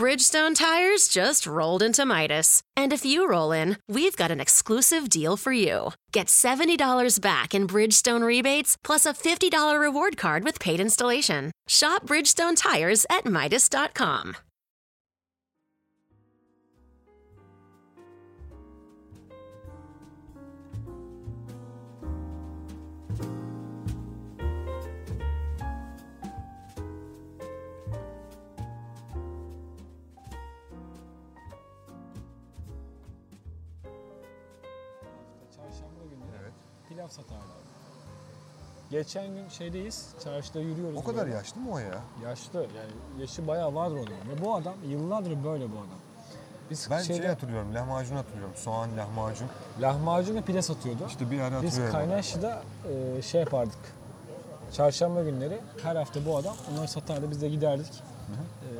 Bridgestone tires just rolled into Midas. And if you roll in, we've got an exclusive deal for you. Get $70 back in Bridgestone rebates plus a $50 reward card with paid installation. Shop Bridgestone tires at Midas.com. pilav satarlar. Geçen gün şeydeyiz, çarşıda yürüyoruz. O kadar böyle. yaşlı mı o ya? Yaşlı, yani yaşı bayağı vardır o adamın. Ve bu adam yıllardır böyle bu adam. Biz Ben şeyde şey hatırlıyorum, lahmacun hatırlıyorum. Soğan lahmacun. lahmacun ve pide satıyordu. İşte bir ara Biz hatırlıyorum. Kaynaşlı'da e, şey yapardık. Çarşamba günleri her hafta bu adam onları satardı biz de giderdik.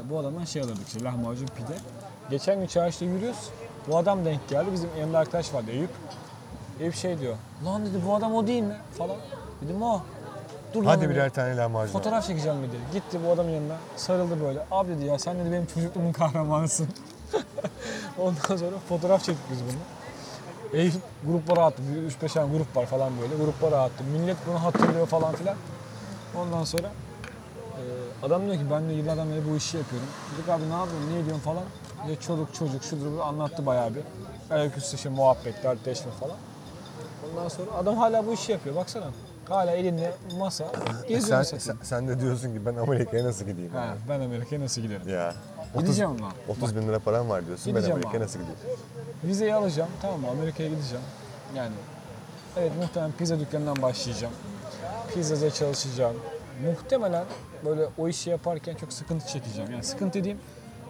E, bu adamdan şey alırdık işte lahmacun pide. Geçen gün çarşıda yürüyoruz. Bu adam denk geldi. Bizim yanında arkadaş vardı Eyüp. Eyüp şey diyor. Lan dedi bu adam o değil mi? Falan. Dedim o. Dur lan Hadi dedi. birer tane lahmacun. Fotoğraf çekeceğim dedi. Gitti bu adamın yanına. Sarıldı böyle. Abi dedi ya sen dedi benim çocukluğumun kahramanısın. Ondan sonra fotoğraf çektik biz bunu. Eyüp gruplara attı. 3-5 tane grup var falan böyle. Gruplara attı. Millet bunu hatırlıyor falan filan. Ondan sonra e, adam diyor ki ben de yıllardan beri bu işi yapıyorum. Dedik abi ne yapıyorsun, ne ediyorsun falan. Ya çoluk çocuk şudur bu anlattı bayağı bir. Ayaküstü işte muhabbetler, deşme falan. Ondan sonra adam hala bu işi yapıyor. Baksana. Hala elinde masa. Geziyor Sen, mesela. sen, sen de diyorsun ki ben Amerika'ya nasıl gideyim? Ha, ben Amerika'ya nasıl giderim? Ya. 30, Gideceğim lan. 30 bin lira param var diyorsun. Ben Gideceğim Amerika'ya abi. nasıl gideyim? Vizeyi alacağım tamam mı Amerika'ya gideceğim. Yani evet muhtemelen pizza dükkanından başlayacağım. Pizzacıya çalışacağım. Muhtemelen böyle o işi yaparken çok sıkıntı çekeceğim. Yani sıkıntı dediğim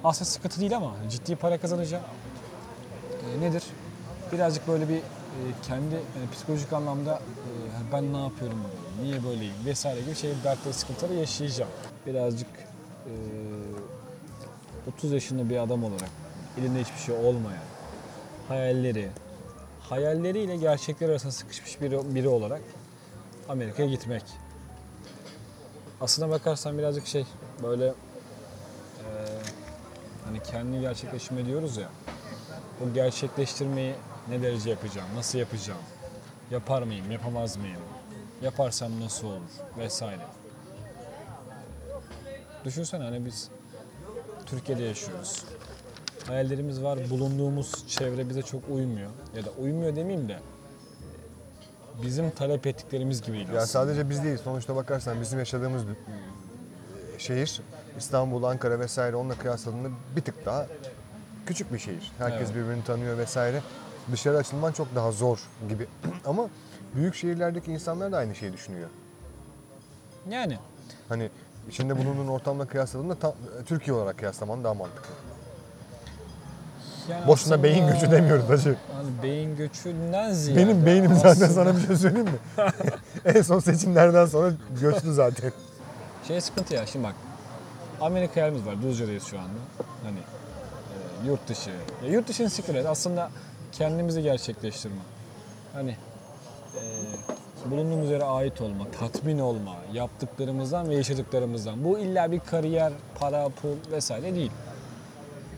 aslında sıkıntı değil ama ciddi para kazanacağım. Ee, nedir? Birazcık böyle bir e, kendi yani psikolojik anlamda e, ben ne yapıyorum, niye böyleyim vesaire gibi şey dertleri sıkıntıları yaşayacağım. Birazcık e, 30 yaşında bir adam olarak elinde hiçbir şey olmayan, hayalleri, hayalleriyle gerçekler arasında sıkışmış biri, biri olarak Amerika'ya gitmek. Aslına bakarsan birazcık şey böyle eee, hani kendi gerçekleştirme diyoruz ya. O gerçekleştirmeyi ne derece yapacağım, nasıl yapacağım, yapar mıyım, yapamaz mıyım, yaparsam nasıl olur vesaire. Düşünsene hani biz Türkiye'de yaşıyoruz. Hayallerimiz var, bulunduğumuz çevre bize çok uymuyor. Ya da uymuyor demeyeyim de bizim talep ettiklerimiz gibi değil Ya aslında. sadece biz değil. Sonuçta bakarsan bizim yaşadığımız şehir İstanbul, Ankara vesaire onunla kıyasladığında bir tık daha küçük bir şehir. Herkes Evet. birbirini tanıyor vesaire. Dışarı açılman çok daha zor gibi. Ama büyük şehirlerdeki insanlar da aynı şeyi düşünüyor. Yani Hani içinde bulunduğun ortamla kıyasladığında tam, Türkiye olarak kıyaslaman daha mantıklı. yani Boşuna aslında- beyin göçü demiyoruz hacı. Hani beyin göçünden ziyade Benim beynim zaten aslında sana bir şey söyleyeyim mi? en son seçimlerden sonra göçtü zaten. Şey sıkıntı ya şimdi bak. Amerika yerimiz var. Düzce'deyiz şu anda. Hani e, yurt dışı. Ya yurt dışını siktir et. Aslında kendimizi gerçekleştirme. Hani e, bulunduğumuz yere ait olma, tatmin olma, yaptıklarımızdan ve yaşadıklarımızdan. Bu illa bir kariyer, para, pul vesaire değil.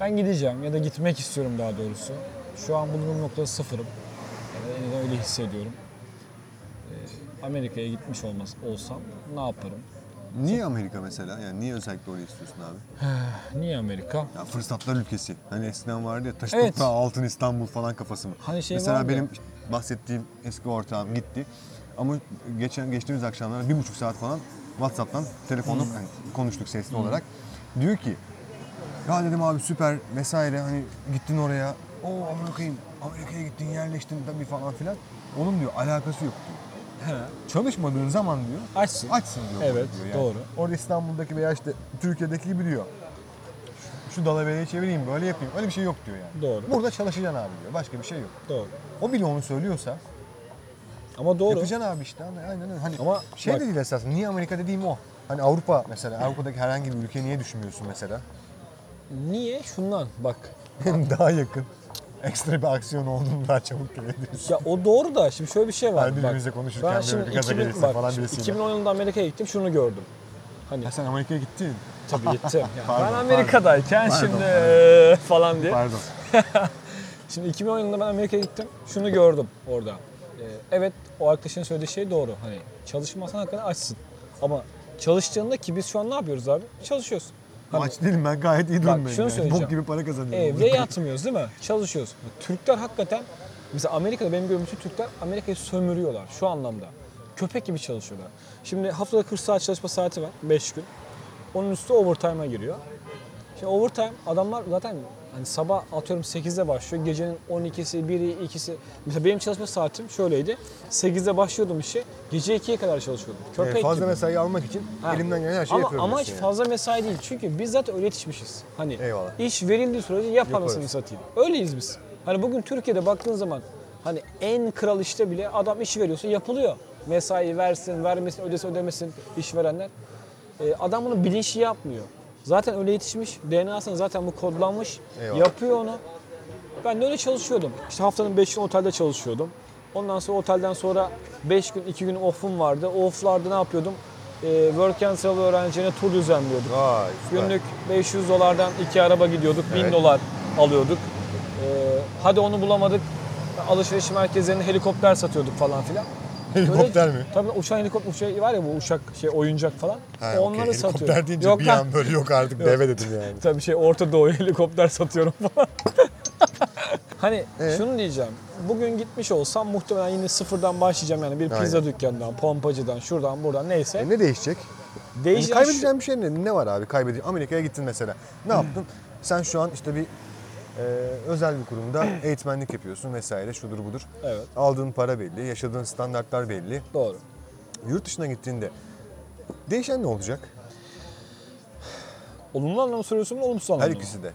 Ben gideceğim ya da gitmek istiyorum daha doğrusu. Şu an bulunduğum noktada sıfırım. Ya da en azından öyle hissediyorum. Amerika'ya gitmiş olmaz, olsam ne yaparım? Niye Amerika mesela? Yani niye özellikle orayı istiyorsun abi? Niye Amerika? Ya fırsatlar ülkesi. Hani eskiden vardı ya taş Evet. toprağı altın İstanbul falan kafası mı? Hani şey Mesela benim ya. bahsettiğim eski ortağım gitti. Ama geçen geçtiğimiz akşamlar bir buçuk saat falan WhatsApp'tan telefonla Hmm. hani konuştuk sesli olarak. Diyor ki ya dedim abi süper vesaire hani gittin oraya. O Amerika'yım. Amerika'ya gittin yerleştin tabii falan filan. Onun diyor alakası yok diyor. Çalışmadığın zaman diyor Açsın. açsın diyor. Evet, diyor doğru. Orada İstanbul'daki veya işte Türkiye'deki gibi diyor. şu dalavereyi çevireyim böyle yapayım. Öyle bir şey yok diyor yani. Doğru. Burada çalışacaksın abi diyor. Başka bir şey yok. Doğru. O bile onu söylüyorsa Ama doğru. yapacaksın abi işte. Aynen öyle. Hani Ama şey bak- de değil esasında. Niye Amerika dediğim o. Hani Avrupa mesela. Avrupa'daki herhangi bir ülke niye düşünmüyorsun mesela? Niye? Şundan bak. daha yakın. Ekstra bir aksiyon olduğunu daha çabuk görebilirsin. Ya o doğru da şimdi şöyle bir şey var. Her birbirimizle konuşurken ben böyle şimdi bir gaza 2000 gelirse bak, falan şimdi birisiyle. 2010 yılında Amerika'ya gittim şunu gördüm. Hani Ha sen Amerika'ya gittin. tabii gittim. Yani Pardon, ben Amerika'dayken pardon. şimdi eee, falan diye. Pardon. Şimdi 2010 yılında ben Amerika'ya gittim. Şunu gördüm orada. Ee, evet o arkadaşın söylediği şey doğru. Hani çalışmazsan hakikaten açsın. Ama çalıştığında ki biz şu an ne yapıyoruz abi? Çalışıyoruz. Aç değilim ben gayet iyi durumdayım. şunu yani. söyleyeceğim. Bok gibi para kazanıyorum. evde yatmıyoruz değil mi? Çalışıyoruz. Türkler hakikaten mesela Amerika'da benim gördüğüm bütün Türkler Amerika'yı sömürüyorlar şu anlamda. Köpek gibi çalışıyorlar. Şimdi haftada 40 saat çalışma saati var 5 gün. Onun üstü overtime'a giriyor. Şimdi overtime adamlar zaten hani sabah atıyorum 8'de başlıyor. Gecenin 12'si, 1'i, 2'si. Mesela benim çalışma saatim şöyleydi. 8'de başlıyordum işe. Gece 2'ye kadar çalışıyordum. Köpek Evet, fazla gibi. mesai almak için Ha. elimden gelen her şeyi ama, yapıyorum. Ama hiç yani. fazla mesai değil. Çünkü biz zaten öyle yetişmişiz. Hani Eyvallah. iş verildiği sürece yap anasını satayım. Öyleyiz biz. Hani bugün Türkiye'de baktığın zaman hani en kral işte bile adam iş veriyorsa yapılıyor. Mesai versin, vermesin, ödesin, ödemesin işverenler. Ee, adam bunu bilinçli yapmıyor. Zaten öyle yetişmiş. DNA'sına zaten bu kodlanmış. Eyvallah. Yapıyor onu. Ben de öyle çalışıyordum. İşte haftanın 5 günü otelde çalışıyordum. Ondan sonra otelden sonra 5 gün 2 gün off'um vardı. O off'larda ne yapıyordum? Ee, work and travel öğrencilerine tur düzenliyorduk. Vay süper. Günlük 500 dolardan iki araba gidiyorduk. 1000 Evet. dolar alıyorduk. Ee, hadi onu bulamadık. Alışveriş merkezlerine helikopter satıyorduk falan filan. Helikopter mi? Tabii uçan helikopter şey var ya bu uçak şey oyuncak falan. Ha, Onları okey. satıyorduk. Helikopter deyince Yok bir lan. an böyle yok artık deve dedim yani. Tabii şey Orta Doğu'ya helikopter satıyorum falan. hani Ee? şunu diyeceğim. Bugün gitmiş olsam muhtemelen yine sıfırdan başlayacağım yani bir pizza Aynen. dükkanından, pompacıdan, şuradan buradan neyse. E ne değişecek? Yani Değişen kaybedeceğin bir şey ne? Ne var abi? Kaybedeceğin. Amerika'ya gittin mesela. Ne yaptın? Sen şu an işte bir e, özel bir kurumda eğitmenlik yapıyorsun vesaire şudur budur. Evet. Aldığın para belli, yaşadığın standartlar belli. Doğru. Yurt dışına gittiğinde değişen ne olacak? Olumlu anlamda soruyorsun mu, olumsuz anlamda Her ikisi de.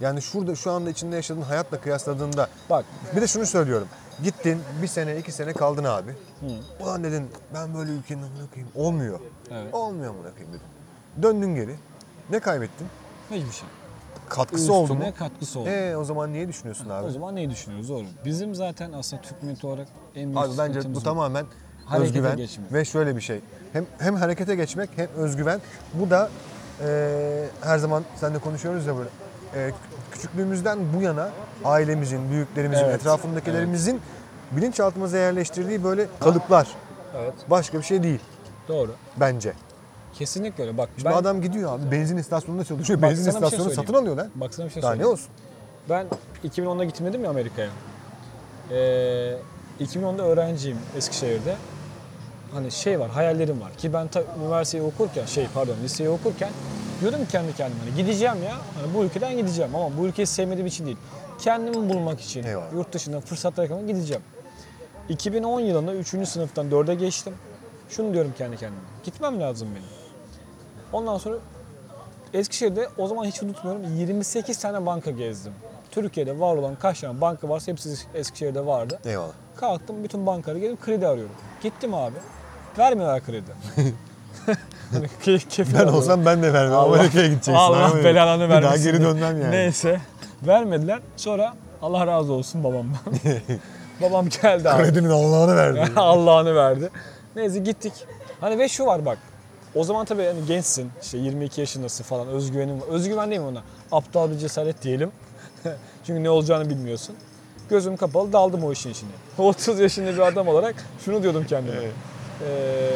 Yani şurada şu anda içinde yaşadığın hayatla kıyasladığında Bak bir de şunu söylüyorum. Gittin bir sene iki sene kaldın abi. Ulan dedin ben böyle ülkenin amına koyayım. Olmuyor. Evet. Olmuyor amına koyayım dedin. Döndün geri. Ne kaybettin? hiçbir şey. Katkısı oldu mu? Katkısı oldu. Ee o zaman niye düşünüyorsun abi? O zaman neyi düşünüyoruz? Doğru. Bizim zaten aslında Türk milleti olarak en büyük Abi bence bu tamamen Harekete özgüven geçmek. ve şöyle bir şey. Hem hem harekete geçmek hem özgüven. Bu da e, her zaman seninle konuşuyoruz ya böyle. E, küçüklüğümüzden bu yana ailemizin, büyüklerimizin, Evet, etrafındakilerimizin bilinçaltımıza yerleştirdiği böyle kalıplar. Evet. Başka bir şey değil Doğru. bence. Kesinlikle öyle. Bak Şimdi ben adam gidiyor abi benzin istasyonunda çalışıyor. Bak, benzin bir şey satın alıyor lan. Bak sana bir şey Daha ne olsun? Ben 2010'da gitmedim ya Amerika'ya. Ee, 2010'da öğrenciyim Eskişehir'de. Hani şey var, hayallerim var. Ki ben ta üniversiteyi okurken, şey pardon liseyi okurken diyordum kendi kendime hani gideceğim ya. Hani bu ülkeden gideceğim ama bu ülkeyi sevmediğim için değil. Kendimi bulmak için, Eyvallah. yurt dışında fırsatlar yakalamak gideceğim. 2010 yılında 3. sınıftan 4'e geçtim. Şunu diyorum kendi kendime. Gitmem lazım benim. Ondan sonra Eskişehir'de o zaman hiç unutmuyorum 28 tane banka gezdim. Türkiye'de var olan kaç tane banka varsa hepsi Eskişehir'de vardı. Eyvallah. Kalktım bütün bankaları gelip kredi arıyorum. Gittim abi. Vermiyorlar kredi. hani ke- kefil Ben olsam ben de vermem. Allah- Amerika'ya gideceksin. Allah belanı Bir daha vermesin. geri dönmem yani. Neyse. Vermediler. Sonra Allah razı olsun babamdan. Babam geldi abi. Kredinin Allah'ını verdi. Allah'ını verdi. Neyse gittik. Hani ve şu var bak. O zaman tabii hani gençsin. işte 22 yaşındasın falan. Özgüvenin var. Özgüven değil mi ona? Aptal bir cesaret diyelim. Çünkü ne olacağını bilmiyorsun. Gözüm kapalı daldım o işin içine. 30 yaşında bir adam olarak şunu diyordum kendime. Ee,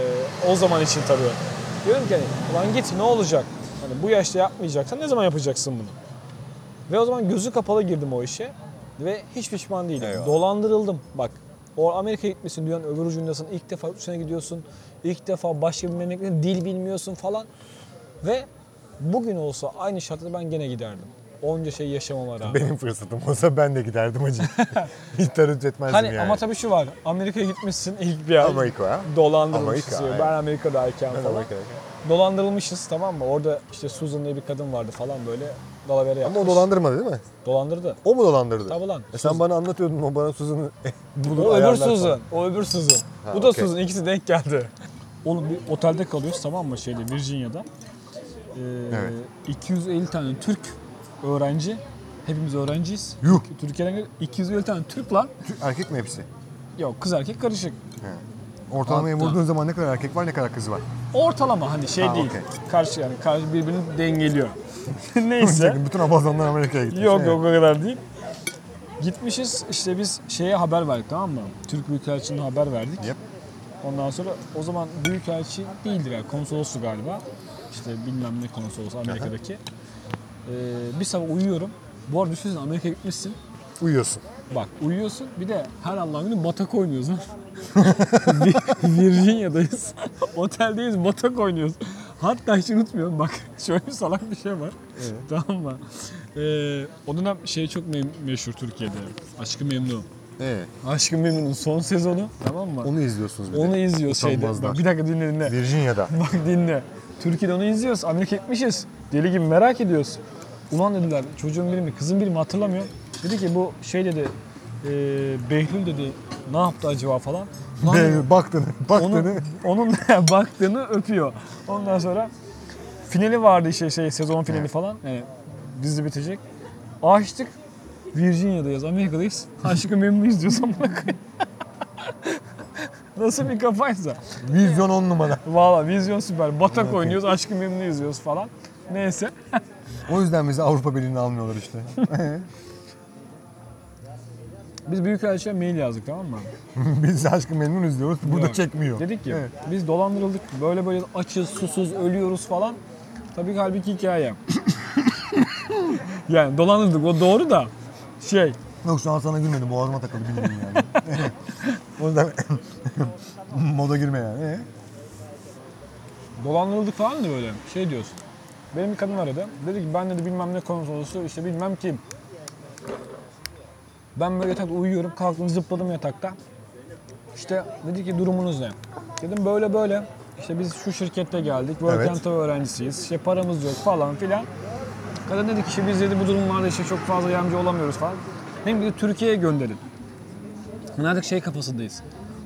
o zaman için tabii. Diyorum ki hani, ulan git ne olacak? Hani bu yaşta yapmayacaksan ne zaman yapacaksın bunu? Ve o zaman gözü kapalı girdim o işe. Ve hiç pişman değilim. Eyvallah. Dolandırıldım. Bak o Amerika'ya gitmişsin dünyanın öbür ucundasın. İlk defa yurt dışına gidiyorsun. İlk defa başka bir memleketin dil bilmiyorsun falan. Ve bugün olsa aynı şartlarda ben gene giderdim. Onca şey yaşamama rağmen. Benim fırsatım olsa ben de giderdim hacı. Hiç tereddüt etmezdim Hani yani. ama tabii şu var. Amerika'ya gitmişsin ilk bir ay. Amerika. Evet. Ben Amerika'dayken Ben falan. Amerika'dayken. Dolandırılmışız tamam mı? Orada işte Susan diye bir kadın vardı falan böyle dalavere Ama yapmış. o dolandırmadı değil mi? Dolandırdı. O mu dolandırdı? Tabii lan. E sen bana anlatıyordun o bana Suzan'ı bulur O öbür ayarlar Susan. falan. O öbür Susan. Ha, Bu da okey. Susan. İkisi denk geldi. Oğlum bir otelde kalıyoruz tamam mı şeyde Virginia'da. Ee, Evet. 250 tane Türk öğrenci. Hepimiz öğrenciyiz. Yuh. Türkiye'den gel- 250 tane Türk lan. Erkek mi hepsi? Yok kız erkek karışık. Ortalamaya Hatta- vurduğun zaman ne kadar erkek var ne kadar kız var? Ortalama hani şey Ha, değil. okey. Karşı yani karşı birbirini dengeliyor. Neyse. Bütün abazanlar Amerika'ya gitmiş. Yok Evet. yok o kadar değil. Gitmişiz işte biz şeye haber verdik tamam mı? Türk Büyükelçiliğine haber verdik. Yep. Ondan sonra o zaman Büyükelçi değildir yani konsoloslu galiba. İşte bilmem ne konsolosu Amerika'daki. Ee, bir sabah uyuyorum. Bu arada düşünsene Amerika'ya gitmişsin. Uyuyorsun. Bak uyuyorsun bir de her Allah'ın günü batak oynuyoruz lan. Virginia'dayız. Oteldeyiz batak oynuyoruz. Hatta hiç unutmuyorum bak şöyle bir salak bir şey var. Tamam mı? Ee, o dönem şey çok me- meşhur Türkiye'de. Aşkı Memnu. Ee, Aşkı Memnu'nun son sezonu tamam mı? onu izliyorsunuz bir de. Onu izliyoruz şeyde. Utanmazlar. Bak bir dakika dinle dinle. Virginia'da. Bak dinle. Türkiye'de onu izliyoruz. Amerika gitmişiz. Deli gibi merak ediyoruz. Ulan dediler çocuğun biri mi kızın biri mi hatırlamıyorum. Dedi ki bu şey dedi e, Behlül dedi ne yaptı acaba falan. Ulan dedi, Be, baktın, baktın. onun, onun baktığını öpüyor. Ondan sonra finali vardı işte şey sezon finali falan. Yani dizi bitecek. Açtık. Virginia'dayız, Amerika'dayız. Aşkı Memnu izliyoruz amına koyayım. Nasıl bir kafaysa. Vizyon on numara. Valla vizyon süper. Batak oynuyoruz, Aşkı Memnu izliyoruz falan. Neyse. O yüzden bizi Avrupa Birliği'ne almıyorlar işte. Biz Büyükelçi'ye mail yazdık tamam mı? Biz aşkı memnun izliyoruz. Burada Yok. çekmiyor. Dedik ki Evet. biz dolandırıldık. Böyle böyle açız, susuz, ölüyoruz falan. Tabii ki halbuki hikaye. yani dolandırıldık o doğru da şey Yok şu an sana gülmedim. Boğazıma takıldı bilmiyorum yani. o yüzden moda girme yani. Ee? dolandırıldık falan da böyle şey diyorsun. Benim bir kadın aradı. Dedi ki ben dedi bilmem ne konsolosu işte bilmem kim. Ben böyle yatakta uyuyorum. Kalktım zıpladım yatakta. İşte dedi ki durumunuz ne? Dedim böyle böyle. İşte biz şu şirkette geldik. Work Evet. öğrencisiyiz. İşte paramız yok falan filan. Kadın dedi ki işte biz dedi bu durumlarda işte çok fazla yardımcı olamıyoruz falan. Dedim bir de Türkiye'ye gönderin. Hani artık şey kafasındayız.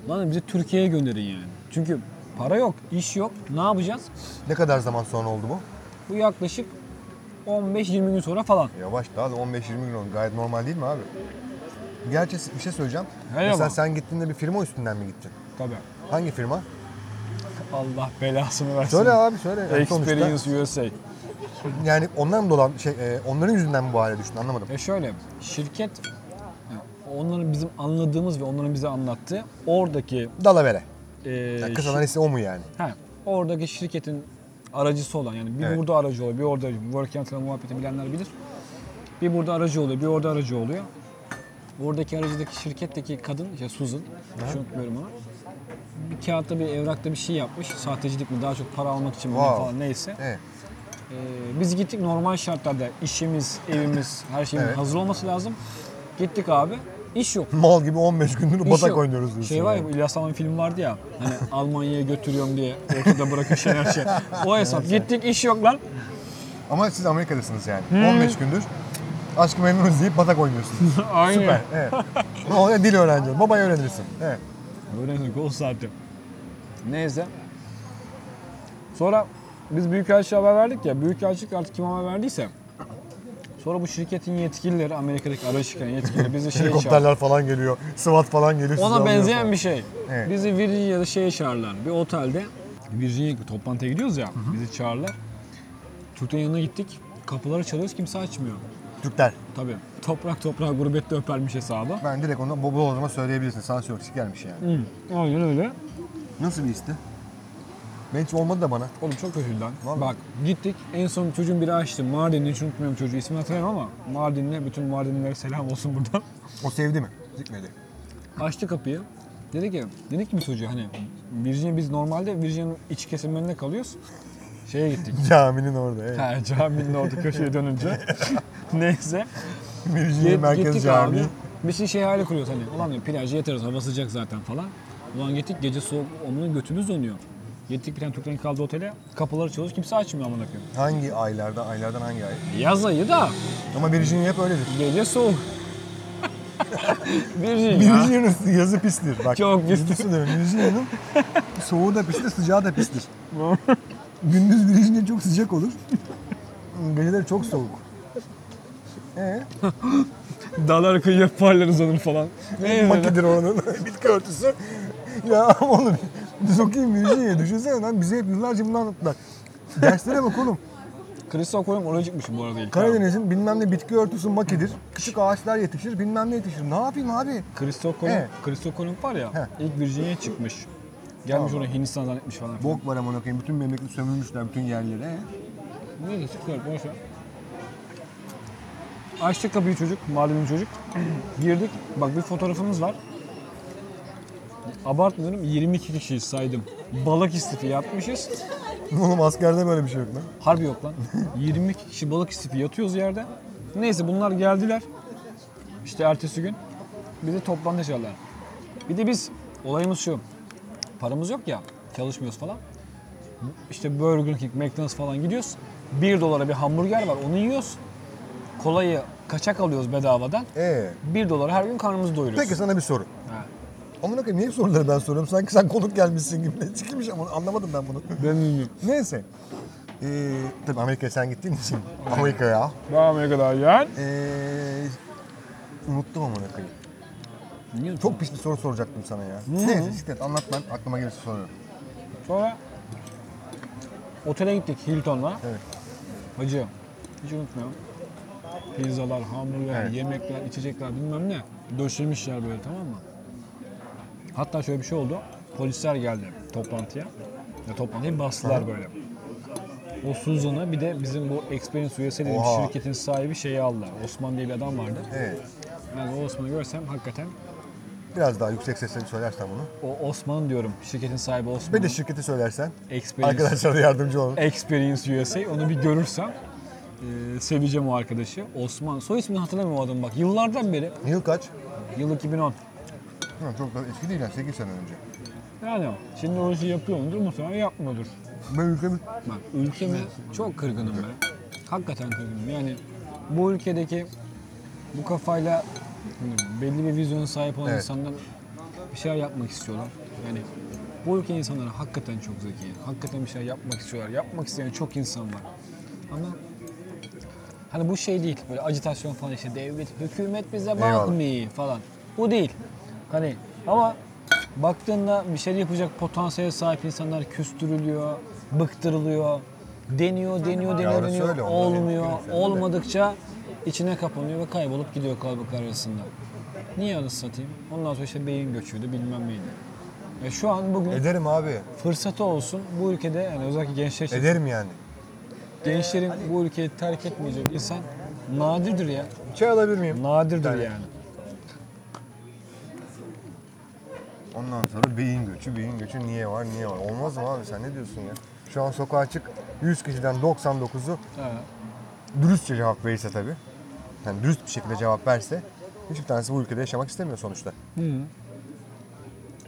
Lan bizi Türkiye'ye gönderin yani. Çünkü para yok, iş yok. Ne yapacağız? Ne kadar zaman sonra oldu bu? Bu yaklaşık 15-20 gün sonra falan. Yavaş daha da 15-20 gün oldu. Gayet normal değil mi abi? Gerçi bir şey söyleyeceğim. Merhaba. Mesela sen gittiğinde bir firma üstünden mi gittin? Tabii. Hangi firma? Allah belasını versin. Söyle abi söyle. Yani sonuçta- Experience USA. Yani onlar mı dolan şey e, onların yüzünden mi bu hale düştün anlamadım. E şöyle, şirket onların bizim anladığımız ve onların bize anlattığı oradaki Dalavere. e, Yani kısa o mu yani? ha, oradaki şirketin aracısı olan yani bir Evet. burada aracı oluyor, bir orada work travel muhabbeti bilenler bilir. Bir burada aracı oluyor, bir orada aracı oluyor. Oradaki aracıdaki şirketteki kadın, işte Susan, hiç unutmuyorum onu. Bir kağıtta bir evrakta bir şey yapmış. Sahtecilik mi, daha çok para almak için mi ne Wow. falan neyse. Evet. Ee, biz gittik normal şartlarda işimiz, evimiz, her şeyimiz Evet. hazır olması lazım. Gittik abi. İş yok. Mal gibi 15 gündür İş batak yok. oynuyoruz diyorsun. Şey var ya bu İlyas Salman film vardı ya. Hani Almanya'ya götürüyorum diye ortada bırakıyor Şener Şen. O hesap. Gittik iş yok lan. Ama siz Amerika'dasınız yani. 15 gündür aşkı memnunuz deyip batak oynuyorsunuz. Aynen. Süper. Evet. ne oluyor? Dil öğrenci. Babayı öğrenirsin. Evet. Öğrendik o saatte. Neyse. Sonra biz Büyükelçi'ye haber verdik ya. Büyükelçilik artık kim haber verdiyse. Sonra bu şirketin yetkilileri, Amerika'daki aracı şirketin yetkilileri bizi şey çağırdı. Helikopterler falan geliyor. SWAT falan geliyor. Ona benzeyen falan. bir şey. Evet. Bizi Virginia'da şeye çağırırlar. Bir otelde. Virginia'ya toplantıya gidiyoruz ya. Bizi çağırırlar. Türklerin yanına gittik. Kapıları çalıyoruz kimse açmıyor. Türkler. Tabii. Toprak toprağa gurbette öpermiş hesabı. Ben direkt onu bu, bu o zaman söyleyebilirsin. Sansiyonist gelmiş yani. Hı, aynen öyle. Nasıl bir histi? Ben hiç olmadı da bana. Oğlum çok kötü lan. Vallahi. Bak gittik en son çocuğun biri açtı. Mardinli hiç unutmuyorum çocuğu ismini hatırlamıyorum ama Mardinli bütün Mardinlilere selam olsun buradan. O sevdi mi? Zikmedi. Açtı kapıyı. Dedi ki, dedik ki bir çocuğa hani Virginia biz normalde Virginia'nın iç kesimlerinde kalıyoruz. Şeye gittik. Caminin orada. Evet. Ha, caminin orada köşeye dönünce. Neyse. Virginia Merkez Camii. Bir şey, şey hali kuruyoruz hani. Ulan diyor, plajda yatarız hava sıcak zaten falan. Ulan gittik gece soğuk onun götümüz donuyor. Gittik bir tane Türklerin kaldığı otele. Kapıları çalıyoruz. Kimse açmıyor amına koyayım. Hangi aylarda? Aylardan hangi ay? Yaz ayı da Ama Virginia hep öyledir. gece soğuk. Virginia. Virginia'nın yazı pistir. Bak, Çok pistir. Virginia'nın soğuğu da pistir, sıcağı da pistir. Gündüz Virginia çok sıcak olur. Geceleri çok soğuk. Ee, Dağlar kıyıya parlar uzanır falan. Ne makidir onun. Bitki örtüsü. Ya oğlum sokayım Virginia'ya düşünsene lan bize hep yıllarca bunu anlattılar. Derslere bak oğlum. Crystal Kolomb oraya çıkmış bu arada ilk. Karadeniz'in bilmem ne bitki örtüsü makidir. Küçük ağaçlar yetişir, bilmem ne yetişir. Ne yapayım abi? Crystal Kolomb, Evet. Crystal Kolomb var ya, He. ilk Virginia'ya çıkmış. Gelmiş oraya Hindistan zannetmiş falan. Bok var amına koyayım. Bütün memleketi sömürmüşler bütün yerleri. Ee? Neyse çıkıyor boş ver. Açtık kapıyı çocuk, malumun çocuk. Girdik. Bak bir fotoğrafımız var. Abartmıyorum 22 kişiyiz saydım. Balık istifi yapmışız. Oğlum askerde böyle bir şey yok lan. Harbi yok lan. 22 kişi balık istifi yatıyoruz yerde. Neyse bunlar geldiler. İşte ertesi gün bizi toplantı çağırdılar. Bir de biz olayımız şu. Paramız yok ya. Çalışmıyoruz falan. İşte Burger King, McDonald's falan gidiyoruz. 1 dolara bir hamburger var onu yiyoruz. Kolayı kaçak alıyoruz bedavadan. Ee, 1 dolara her gün karnımızı doyuruyoruz. peki sana bir soru. Ha. Amına koyayım niye soruları ben soruyorum? Sanki sen konuk gelmişsin gibi. Ne çıkmış ama anlamadım ben bunu. Ben bilmiyorum. Neyse. Ee, tabii Amerika'ya sen gittiğin için. Amerika'ya. Devam kadar yani. Ee, unuttum amına koyayım. Niye? Çok pis bir soru soracaktım sana ya. Neyse siklet anlat ben aklıma gelirse soruyorum. Sonra otele gittik Hilton'la. Evet. Hacı, hiç unutmuyorum. Pizzalar, hamburger, Evet. yemekler, içecekler bilmem ne. Döşemişler böyle tamam mı? Hatta şöyle bir şey oldu. Polisler geldi toplantıya. Ya toplantıyı bastılar böyle. O Suzan'ı bir de bizim bu Experience USA dediğim Oha. şirketin sahibi şeyi aldılar. Osman diye bir adam vardı. Evet. Yani o Osman'ı görsem hakikaten Biraz daha yüksek sesle söylersen bunu. o Osman diyorum. Şirketin sahibi Osman. Bir de şirketi söylersen. Experience, Arkadaşlara yardımcı olun. Experience USA onu bir görürsem e, seveceğim o arkadaşı. Osman. Soy ismini hatırlamıyorum o adamın bak. Yıllardan beri. Yıl kaç? Yıl 2010. Ha, çok da eski değil yani 8 sene önce. Yani şimdi o işi yapıyor mudur? Muhtemelen yapmıyordur. Ben ülkemi Bak ülkeme çok kırgınım ben. Hakikaten kırgınım. Yani bu ülkedeki bu kafayla hani belli bir vizyona sahip olan Evet. insanlar bir şeyler yapmak istiyorlar. Yani bu ülke insanları hakikaten çok zeki. Hakikaten bir şey yapmak istiyorlar. Yapmak isteyen çok insan var. Ama hani bu şey değil. Böyle acitasyon falan işte devlet, hükümet bize Eyvallah. bakmıyor falan. Bu değil. Hani ama baktığında bir şey yapacak potansiyele sahip insanlar küstürülüyor, bıktırılıyor, deniyor, deniyor, deniyor, orası deniyor, öyle, olmuyor. yapıyor Olmadıkça içine kapanıyor ve kaybolup gidiyor kalabalık arasında. Niye anasını satayım? Ondan sonra işte beyin göçüydü bilmem neydi. E şu an bugün ederim abi. fırsatı olsun bu ülkede yani özellikle gençler için Ederim yani. gençlerin bu ülkeyi terk etmeyecek insan nadirdir ya. Çay alabilir miyim? Nadirdir tane. yani. Ondan sonra beyin göçü, beyin göçü niye var, niye var? Olmaz mı abi sen ne diyorsun ya? Şu an sokağa çık 100 kişiden 99'u Ha. dürüstçe cevap verirse tabii. Yani dürüst bir şekilde cevap verse hiçbir tanesi bu ülkede yaşamak istemiyor sonuçta.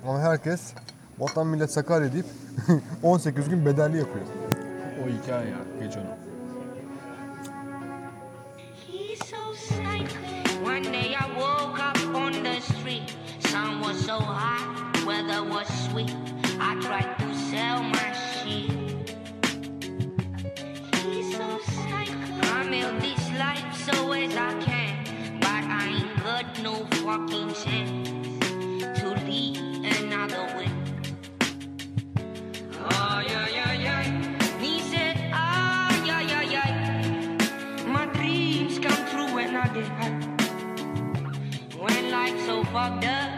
Ama herkes vatan millet Sakarya deyip 18 gün bedelli yapıyor. O hikaye ya. Geç onu. He's so psycho. One day I woke up on the street. Sun was so hot, weather was sweet. I tried as I can, but I ain't got no fucking chance to lead another way. Oh yeah yeah yeah. He said, ah yeah yeah yeah. My dreams come true when I get high. When life's so fucked up.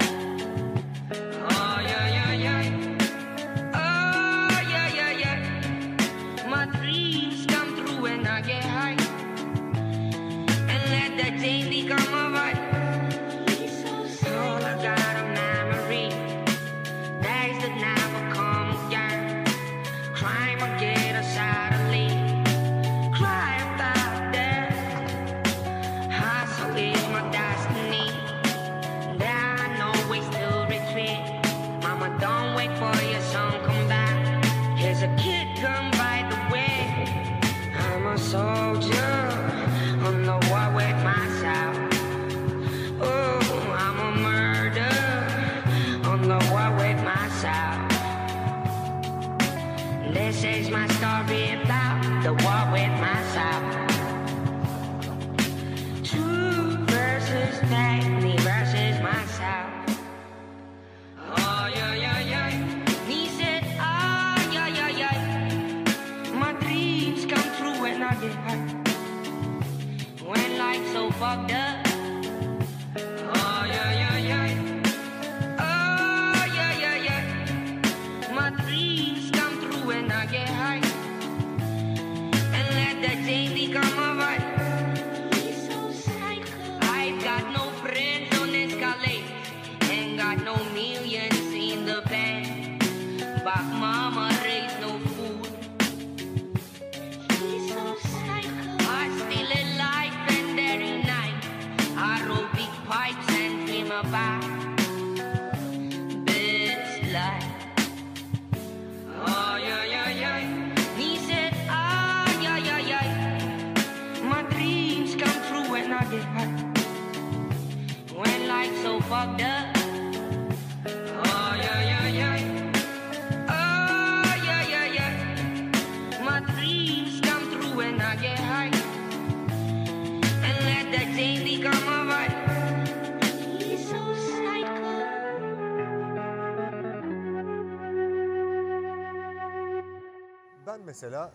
Mesela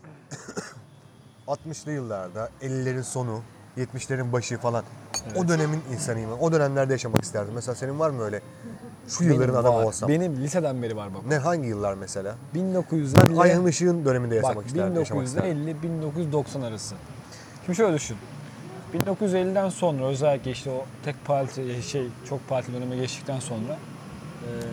60'lı yıllarda 50'lerin sonu 70'lerin başı falan o dönemin insanıyım. O dönemlerde yaşamak isterdim. Mesela senin var mı öyle şu yılların Benim adamı var. olsam? Benim liseden beri var bak. Ne hangi yıllar mesela? 1950 Ben Ayhan Işık'ın döneminde yaşamak Bak isterdim. yaşamak isterdim. 1950-1990 arası. Şimdi şöyle düşün. 1950'den sonra özellikle işte o tek parti şey çok parti döneme geçtikten sonra eee,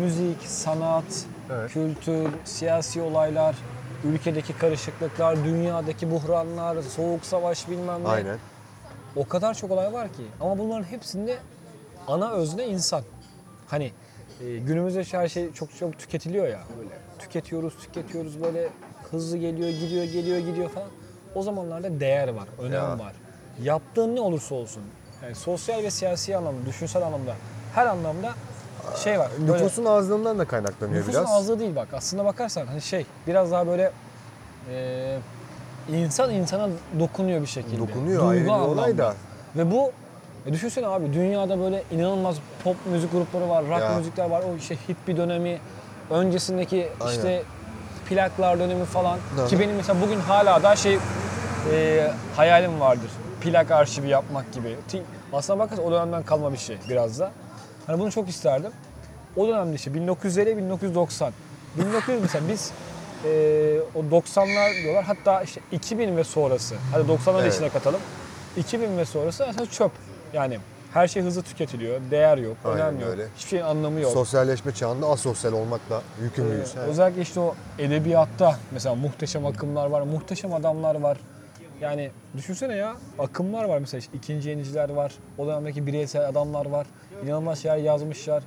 müzik, sanat, Evet. kültür, siyasi olaylar, ülkedeki karışıklıklar, dünyadaki buhranlar, soğuk savaş bilmem ne. Aynen. O kadar çok olay var ki. Ama bunların hepsinde ana özne insan. Hani e, günümüzde her şey çok çok tüketiliyor ya. Böyle tüketiyoruz, tüketiyoruz böyle hızlı geliyor, gidiyor, geliyor, gidiyor falan. O zamanlarda değer var, önem Ya. var. Yaptığın ne olursa olsun. Yani sosyal ve siyasi anlamda, düşünsel anlamda, her anlamda şey var. Böyle- Nüfusun azlığından da kaynaklanıyor Nüfusun biraz. azlığı değil bak. Aslına bakarsan hani şey biraz daha böyle e, insan insana dokunuyor bir şekilde. Dokunuyor, ayrı bir olay da. Ve bu e düşünsene abi dünyada böyle inanılmaz pop müzik grupları var, rock Ya. müzikler var. O işte hippie dönemi, öncesindeki Aynen. işte plaklar dönemi falan. Hı hı. Ki benim mesela bugün hala da şey e, hayalim vardır. Plak arşivi yapmak gibi. Aslına bakarsan o dönemden kalma bir şey biraz da. Hani bunu çok isterdim. O dönemde işte 1950-1990. 1900 mesela biz e, o 90'lar diyorlar hatta işte 2000 ve sonrası. Hadi 90'ları Evet. içine katalım. 2000 ve sonrası aslında çöp. Yani her şey hızlı tüketiliyor, değer yok, Aynen önem yok. öyle. Hiçbir şeyin anlamı yok. Sosyalleşme çağında asosyal olmakla yükümlüyüz. Ee, özellikle işte o edebiyatta mesela muhteşem akımlar var, muhteşem adamlar var. Yani düşünsene ya akımlar var mesela işte ikinci yeniciler var, o dönemdeki bireysel adamlar var. İnanılmaz şeyler yazmışlar.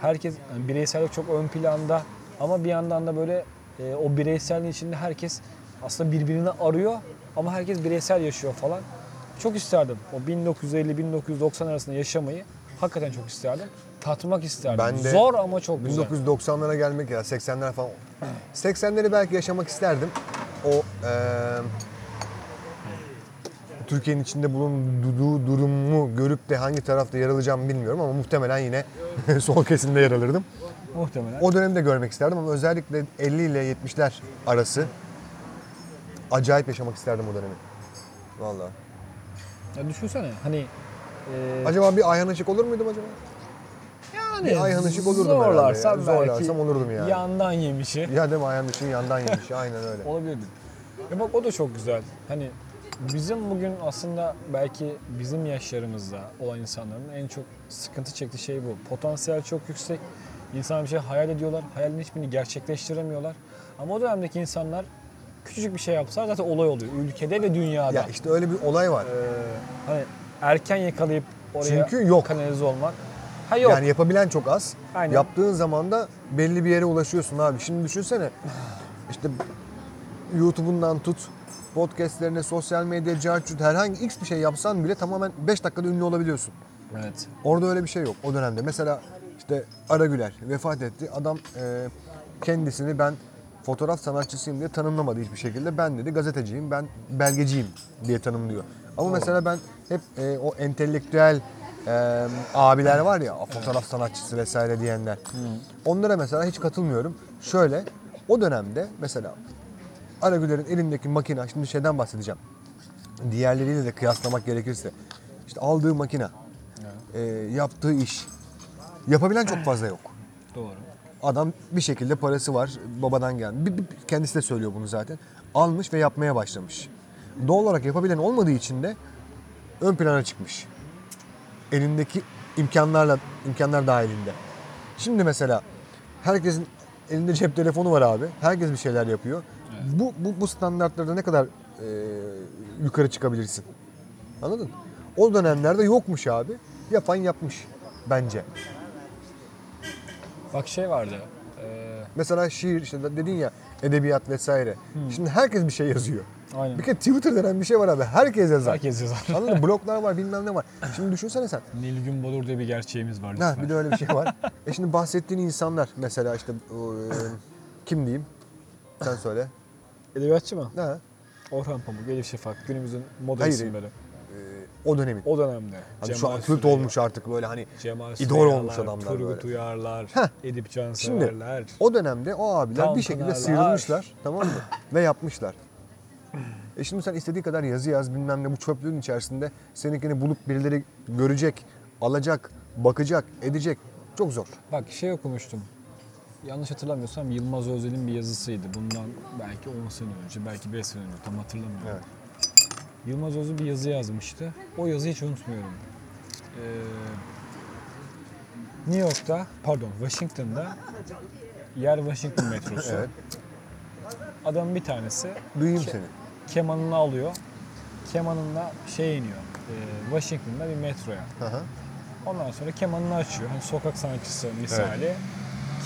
Herkes yani bireysellik çok ön planda ama bir yandan da böyle e, o bireyselliğin içinde herkes aslında birbirini arıyor ama herkes bireysel yaşıyor falan. Çok isterdim o 1950-1990 arasında yaşamayı hakikaten çok isterdim. Tatmak isterdim. Ben de Zor ama çok güzel. 1990'lara gelmek ya 80'ler falan. 80'leri belki yaşamak isterdim. O eee Türkiye'nin içinde bulunduğu durumu görüp de hangi tarafta yer alacağımı bilmiyorum ama muhtemelen yine sol kesimde yer alırdım. Muhtemelen. O dönemde görmek isterdim ama özellikle 50 ile 70'ler arası acayip yaşamak isterdim o dönemi. Vallahi. Ya düşünsene hani e, Acaba bir Ayhan Işık olur muydum acaba? yani bir Ayhan Işık olurdum herhalde zorlarsam ya. belki Zorlarsam olurdum yani. yandan yemişi Ya değil mi Ayhan Işık'ın yandan yemiş. Aynen öyle. olabilirdi. Ya bak o da çok güzel. Hani bizim bugün aslında belki bizim yaşlarımızda olan insanların en çok sıkıntı çektiği şey bu. Potansiyel çok yüksek. İnsanlar bir şey hayal ediyorlar. Hayalin hiçbirini gerçekleştiremiyorlar. Ama o dönemdeki insanlar küçücük bir şey yapsa zaten olay oluyor. Ülkede ve dünyada. Ya işte öyle bir olay var. Ee, hani erken yakalayıp oraya Çünkü yok. kanalize olmak. Ha yok. Yani yapabilen çok az. Aynen. Yaptığın zaman da belli bir yere ulaşıyorsun abi. Şimdi düşünsene işte YouTube'undan tut podcastlerine, sosyal medya, carcut herhangi x bir şey yapsan bile tamamen 5 dakikada ünlü olabiliyorsun. evet. Orada öyle bir şey yok o dönemde. Mesela işte Ara Güler vefat etti. Adam e, kendisini ben fotoğraf sanatçısıyım diye tanımlamadı hiçbir şekilde. Ben dedi gazeteciyim, ben belgeciyim diye tanımlıyor. Ama mesela ben hep e, o entelektüel e, abiler var ya fotoğraf sanatçısı vesaire diyenler. Onlara mesela hiç katılmıyorum. Şöyle o dönemde mesela Aragüler'in elindeki makine, şimdi şeyden bahsedeceğim. Diğerleriyle de kıyaslamak gerekirse. işte aldığı makine, e, yaptığı iş. Yapabilen çok fazla yok. Doğru. Adam bir şekilde parası var, babadan. Bir- bir- Kendisi de söylüyor bunu zaten. Almış ve yapmaya başlamış. Doğal olarak yapabilen olmadığı için de ön plana çıkmış. Elindeki imkanlarla, imkanlar dahilinde. Şimdi mesela herkesin elinde cep telefonu var abi. Herkes bir şeyler yapıyor. Bu, bu, bu standartlarda ne kadar e, yukarı çıkabilirsin? Anladın? O dönemlerde yokmuş abi. Yapan yapmış bence. Bak şey vardı. Ee, Mesela şiir işte dedin ya edebiyat vesaire. Şimdi herkes bir şey yazıyor. Aynen. Bir kere Twitter denen bir şey var abi. Herkes yazar. Herkes yazar. Anladın mı? Bloglar var bilmem ne var. Şimdi düşünsene sen. Nilgün Bolur diye bir gerçeğimiz var. Ha, bir de öyle bir şey var. e şimdi bahsettiğin insanlar mesela işte e, kim diyeyim? Sen söyle. Edebiyatçı mı? Ha, Orhan Pamuk, Elif Şafak, günümüzün moda Hayır. isimleri. e, o dönemin. O dönemde. Hani şu an kült olmuş artık böyle hani Cemal idol olmuş adamlar Turgut böyle. Uyarlar, Heh. Edip Şimdi Canseverler. o dönemde o abiler Tam bir şekilde Pınarlar. sıyrılmışlar tamam mı? Ve yapmışlar. E şimdi sen istediği kadar yazı yaz bilmem ne bu çöplüğün içerisinde seninkini bulup birileri görecek, alacak, bakacak, edecek. Çok zor. Bak şey okumuştum. Yanlış hatırlamıyorsam Yılmaz Özel'in bir yazısıydı. Bundan belki 10 sene önce, belki 5 sene önce tam hatırlamıyorum. Evet. Yılmaz Özel bir yazı yazmıştı. O yazıyı hiç unutmuyorum. Ee, New York'ta, pardon Washington'da yer Washington metrosu. Evet. Adamın bir tanesi Duyayım Ke- seni. Kemanını alıyor. Kemanınla şey iniyor. e, Washington'da bir metroya. Hı hı. Ondan sonra kemanını açıyor. Hani sokak sanatçısı misali.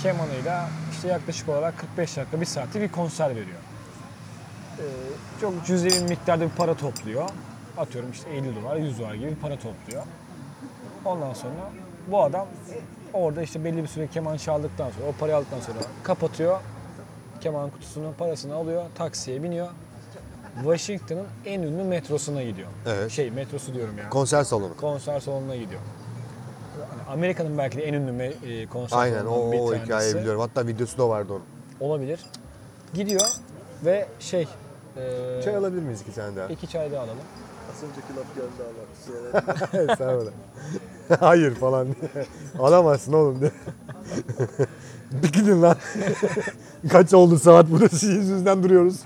Kemanıyla işte yaklaşık olarak 45 dakika, bir saatlik bir konser veriyor. Ee, çok cüzi miktarda bir para topluyor. Atıyorum işte 50 dolar, 100 dolar gibi bir para topluyor. Ondan sonra bu adam orada işte belli bir süre keman çaldıktan sonra, o parayı aldıktan sonra kapatıyor. Keman kutusunu, parasını alıyor, taksiye biniyor. Washington'ın en ünlü metrosuna gidiyor. Evet. Şey metrosu diyorum ya Konser salonu. konser salonuna gidiyor. Hani Amerika'nın belki de en ünlü me- e, konser Aynen o, bir o hikayeyi biliyorum. Hatta videosu da vardı onun. Olabilir. Gidiyor ve şey... e, Çay alabilir miyiz iki tane daha? iki çay daha alalım. Evet, sen öyle. Hayır falan diye. Alamazsın oğlum diye. Bir gidin lan. Kaç oldu saat burası yüzünden duruyoruz.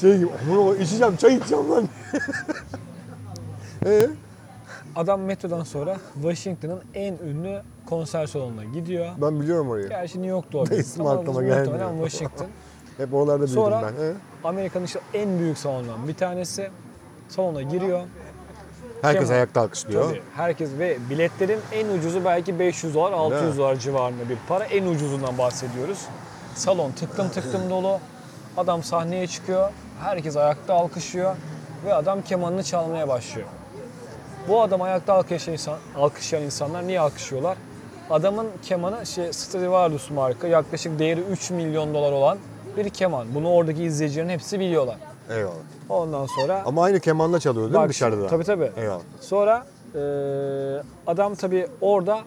şey gibi, "Aman içeceğim, çay içeceğim lan. ee? Adam metrodan sonra Washington'ın en ünlü konser salonuna gidiyor. Ben biliyorum orayı. Gerçi New York'ta o. İsmi Ama aklıma gelmiyor. Washington. Hep oralarda büyüdüm Sonra ben. Ee? Amerika'nın işte en büyük salonlarından bir tanesi. Salona giriyor. Herkes Kemal. ayakta alkışlıyor. Tabii herkes ve biletlerin en ucuzu belki 500 dolar, 600 mi? dolar civarında bir para. En ucuzundan bahsediyoruz. Salon tıklım tıklım dolu. Adam sahneye çıkıyor. Herkes ayakta alkışlıyor ve adam kemanını çalmaya başlıyor. Bu adam ayakta alkışlayan, insan, alkışlayan insanlar niye alkışlıyorlar? Adamın kemanı şey Stradivarius marka yaklaşık değeri 3 milyon dolar olan bir keman. Bunu oradaki izleyicilerin hepsi biliyorlar. Eyvallah. Ondan sonra Ama aynı kemanla çalıyor değil mi Bak, dışarıda? Tabii tabii. Eyvallah. Sonra e, adam tabii orada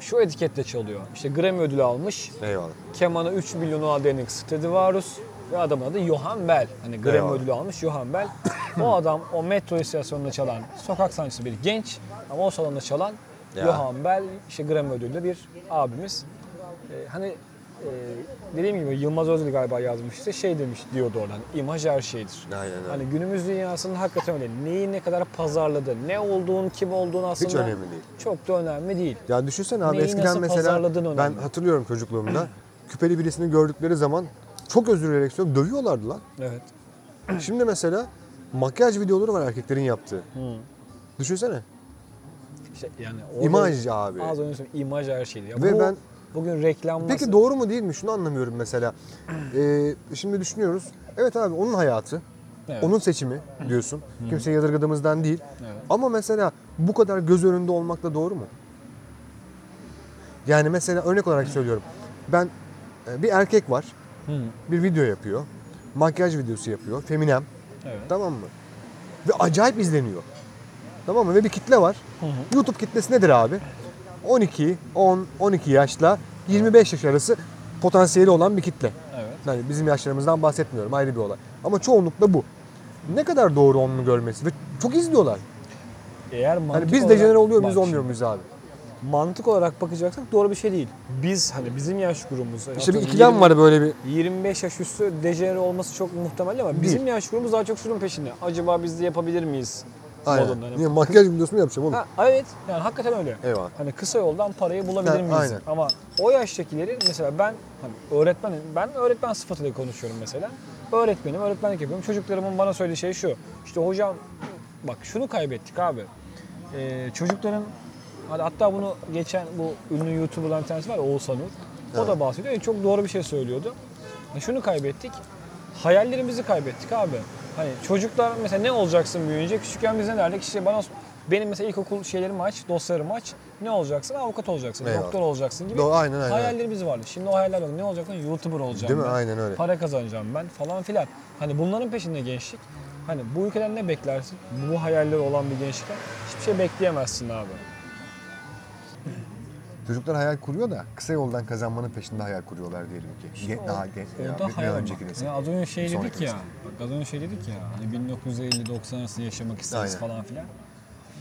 şu etiketle çalıyor. İşte Grammy ödülü almış. Eyvallah. Kemanı 3 milyon denek Stradivarius ve adamın adı Johan Bell. Hani Grammy Eyvallah. ödülü almış Johan Bell. o adam o metro istasyonunda çalan sokak sanatçısı bir genç ama o salonda çalan Ya. Johan Bell işte Grammy ödüllü bir abimiz. E, hani e, dediğim gibi Yılmaz Özdil galiba yazmıştı. Şey demiş diyordu oradan. İmaj her şeydir. Aynen öyle. Hani günümüz dünyasının hakikaten öyle. Neyi ne kadar pazarladı, ne olduğun, kim olduğun aslında Hiç önemli değil. çok da önemli değil. Ya düşünsene abi Neyi eskiden nasıl mesela pazarladığın ben önemli. hatırlıyorum çocukluğumda küpeli birisini gördükleri zaman çok özür dilerim söylüyorum dövüyorlardı lan. Evet. Şimdi mesela makyaj videoları var erkeklerin yaptığı. Düşünsene. İşte yani orada- İmaj abi. Az önce söyledim, imaj her şeydi. Ya Ve bu, ben- bugün reklam Peki doğru mu değil mi? Şunu anlamıyorum mesela. Ee, şimdi düşünüyoruz. Evet abi onun hayatı. Evet. Onun seçimi diyorsun. Kimseyi yadırgadığımızdan değil. Evet. Ama mesela bu kadar göz önünde olmak da doğru mu? Yani mesela örnek olarak söylüyorum. Ben e, bir erkek var. Bir video yapıyor. Makyaj videosu yapıyor. Feminem. Evet. Tamam mı? Ve acayip izleniyor. Tamam mı? Ve bir kitle var. YouTube kitlesi nedir abi? 12, 10, 12 yaşla 25 yaş arası potansiyeli olan bir kitle. Evet. Yani bizim yaşlarımızdan bahsetmiyorum ayrı bir olay. Ama çoğunlukla bu. Ne kadar doğru onu görmesi ve çok izliyorlar. Eğer mantık Hani biz olarak- dejenere oluyor muyuz olmuyor muyuz abi? Mantık olarak bakacaksak doğru bir şey değil. Biz hani bizim yaş grubumuz. İşte bir ikilem 20 var böyle bir 25 yaş üstü dejenere olması çok muhtemel ama bizim yaş grubumuz daha çok şunun peşinde. Acaba biz de yapabilir miyiz? Aynen. modunda. Hani- Niye makyaj videosu mu yapacağım oğlum? Ha, evet yani hakikaten öyle. Eyvallah. Hani kısa yoldan parayı bulabilir Ha, miyiz? aynen. Ama o yaştakilerin mesela ben hani öğretmenim, ben öğretmen sıfatıyla konuşuyorum mesela. Öğretmenim, öğretmenlik yapıyorum. Çocuklarımın bana söylediği şey şu. İşte hocam bak şunu kaybettik abi. Ee, çocukların hani hatta bunu geçen bu ünlü YouTuber'ların bir tanesi var ya Oğuzhan Uğur. O da bahsediyor. Yani çok doğru bir şey söylüyordu. E, şunu kaybettik. Hayallerimizi kaybettik abi. Hani çocuklar mesela ne olacaksın büyüyünce? Küçükken biz ne derdik? İşte bana benim mesela ilkokul şeylerimi aç, dosyalarımı aç. Ne olacaksın? Avukat olacaksın, Eyvallah. doktor olacaksın gibi. Doğru, aynen, aynen. Hayallerimiz vardı. Şimdi o hayaller yok. Ne olacaksın? YouTuber olacağım Değil mi? ben. Aynen öyle. Para kazanacağım ben falan filan. Hani bunların peşinde gençlik. Hani bu ülkeden ne beklersin? Bu hayalleri olan bir gençlikten hiçbir şey bekleyemezsin abi. Çocuklar hayal kuruyor da kısa yoldan kazanmanın peşinde hayal kuruyorlar diyelim ki. Ge- daha genç, bir- bir hayal önceki nesil. Az önce şey dedik ya. nesil. Bak az önce şey dedik ya. Hani 1950-90 arası yaşamak isteriz Aynen. falan filan.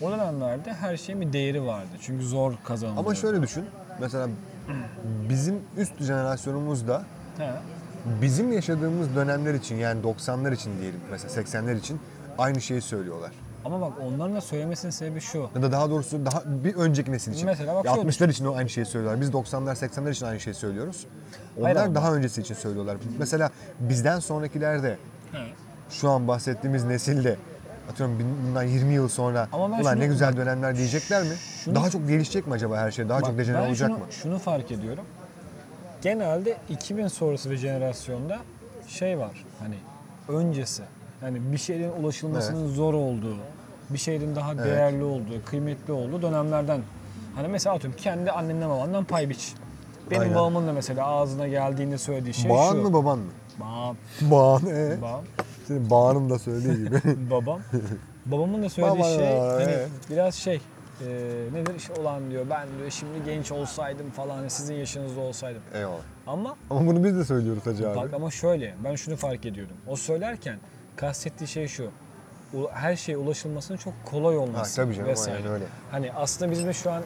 O dönemlerde her şeyin bir değeri vardı. Çünkü zor kazanılıyor. Ama şöyle düşün. Mesela bizim üst jenerasyonumuzda He. bizim yaşadığımız dönemler için yani 90'lar için diyelim mesela 80'ler için aynı şeyi söylüyorlar. Ama bak onların da söylemesinin sebebi şu. Ya da daha doğrusu daha bir önceki nesil için. Mesela bak Ya şöyle 60'lar için o aynı şeyi söylüyorlar. Biz 90'lar 80'ler için aynı şeyi söylüyoruz. Onlar Hayır ama- daha öncesi için söylüyorlar. Mesela bizden sonrakiler de şu an bahsettiğimiz nesilde atıyorum bin- bundan 20 yıl sonra Ama ben ulan ne şunu- güzel bak, dönemler diyecekler mi? şunu- daha çok gelişecek mi acaba her şey? Daha Bak, çok dejenere ben olacak şunu, mı? Şunu fark ediyorum. Genelde 2000 sonrası bir jenerasyonda şey var. Hani öncesi. Yani bir şeylerin ulaşılmasının zor olduğu, bir şeylerin daha değerli olduğu, kıymetli olduğu dönemlerden. Hani mesela atıyorum kendi annenden babandan pay biç. Benim Aynen. babamın da mesela ağzına geldiğinde söylediği şey Bağın şu. mı baban mı? Babam. Bağın ee? Babam. Senin bağının da söylediği gibi. babam. Babamın da söylediği Baba şey ya, hani evet. biraz şey e, nedir işte olan diyor ben diyor şimdi genç olsaydım falan hani sizin yaşınızda olsaydım. Eyvallah. Ama Ama bunu biz de söylüyoruz Hacı abi. bak ama şöyle ben şunu fark ediyordum. O söylerken kastettiği şey şu. Her şeye ulaşılmasının çok kolay olması Ha, tabii canım, vesaire. aynen öyle. Hani aslında bizim de şu an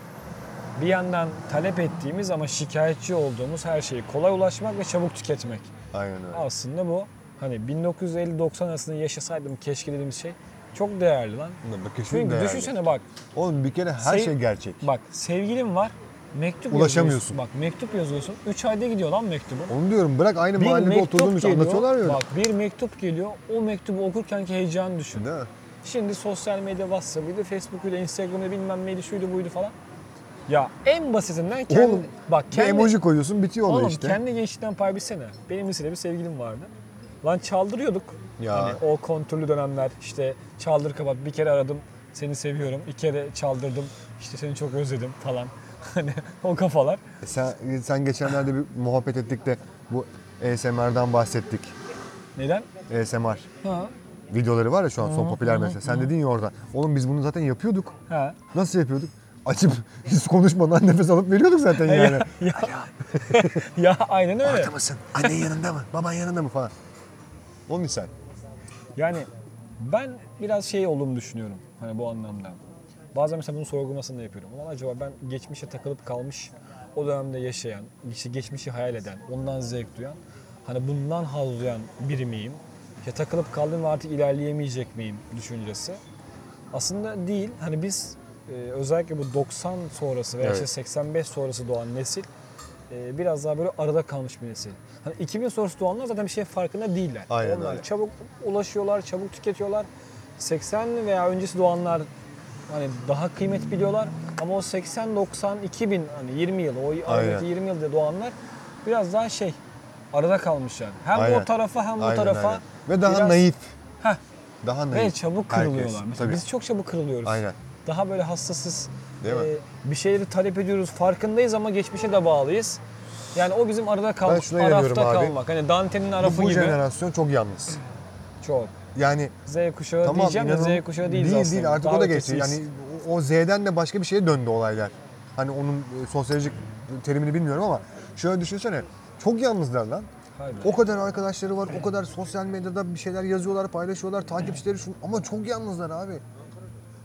bir yandan talep ettiğimiz ama şikayetçi olduğumuz her şeyi kolay ulaşmak ve çabuk tüketmek. Aynen öyle. Aslında bu hani 1950-90 arasında yaşasaydım keşke dediğimiz şey çok değerli lan. Kesin Çünkü değerli. düşünsene bak, Oğlum bir kere her Sev- şey gerçek. bak sevgilin var, mektup Ulaşamıyorsun. Bak mektup yazıyorsun, 3 ayda gidiyor lan mektubun. Onu diyorum bırak aynı Bir mahallede oturduğumuz geliyor, anlatıyorlar ya bak bir mektup geliyor, o mektubu okurkenki heyecanı düşün. Değil mi? Şimdi sosyal medya WhatsApp'ıydı, Facebook'uydu, Instagram'ıydı bilmem neydi, şuydu buydu falan. Ya en basitinden kendi, Oğlum, bak kendi, emoji koyuyorsun bitiyor olay Oğlum işte. kendi gençlikten pay bilsene. Benim lisede bir sevgilim vardı. Lan çaldırıyorduk. Ya. Hani o kontrollü dönemler işte çaldır kapat bir kere aradım seni seviyorum. iki kere çaldırdım işte seni çok özledim falan. Hani o kafalar. Sen, sen geçenlerde bir muhabbet ettik de bu ASMR'dan bahsettik. Neden? ASMR Ha. videoları var ya şu an son popüler mesela. Sen dedin ya orada. Oğlum biz bunu zaten yapıyorduk. Ha. Nasıl yapıyorduk? Açıp hiç konuşmadan nefes alıp veriyorduk zaten yani. Ya, ya, ya aynen öyle. Orada mısın? Annen yanında mı? Baban yanında mı falan. O misal. Yani ben biraz şey olduğumu düşünüyorum hani bu anlamda. Bazen mesela bunun sorgulamasını da yapıyorum. Ulan acaba ben geçmişe takılıp kalmış, o dönemde yaşayan, işte geçmişi hayal eden, ondan zevk duyan, hani bundan haz duyan biri miyim? Ya takılıp kaldım ve artık ilerleyemeyecek miyim düşüncesi. Aslında değil. Hani biz e, özellikle bu 90 sonrası veya Evet. işte 85 sonrası doğan nesil e, biraz daha böyle arada kalmış bir nesil. Hani 2000 sonrası doğanlar zaten bir şey farkında değiller. Aynen Onlar öyle. çabuk ulaşıyorlar, çabuk tüketiyorlar. 80 veya öncesi doğanlar hani daha kıymet biliyorlar ama o 80 90 2000 hani 20 yıl o aradaki Aynen. 20 yılda doğanlar biraz daha şey arada kalmışlar. Hem Aynen. o tarafa hem bu Aynen, tarafa. aynen. Ve daha biraz- naif. Heh, Daha naif. ve çabuk Herkes. kırılıyorlar. Mesela Tabii. biz çok çabuk kırılıyoruz. Aynen. Daha böyle hassasız. Değil mi? Ee, bir şeyleri talep ediyoruz, farkındayız ama geçmişe de bağlıyız. Yani o bizim arada kalmak, arafta abi. kalmak. Hani Dante'nin Bu, arafı bu gibi. jenerasyon çok yalnız. Çok. Yani Z kuşağı tamam diyeceğim de Z kuşağı değiliz değil, aslında. Değil artık Daha o da geçti. Yani o Z'den de başka bir şeye döndü olaylar. Hani onun e, sosyolojik terimini bilmiyorum ama şöyle düşünsene. Çok yalnızlar lan. Hayır. O kadar arkadaşları var, o kadar sosyal medyada bir şeyler yazıyorlar, paylaşıyorlar, takipçileri şun ama çok yalnızlar abi.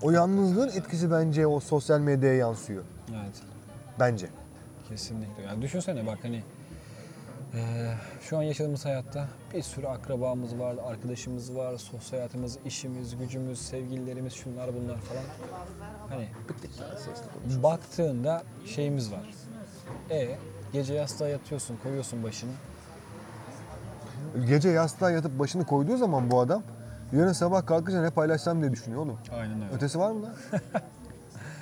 O yalnızlığın etkisi bence o sosyal medyaya yansıyor. Evet. Bence. Kesinlikle. Yani düşünsene bak hani eee, şu an yaşadığımız hayatta bir sürü akrabamız var, arkadaşımız var, sosyal hayatımız, işimiz, gücümüz, sevgililerimiz, şunlar bunlar falan. Hani baktığında şeyimiz var. E gece yastığa yatıyorsun, koyuyorsun başını. Gece yastığa yatıp başını koyduğu zaman bu adam yarın sabah kalkınca ne paylaşsam diye düşünüyor oğlum. Aynen öyle. Ötesi var mı lan?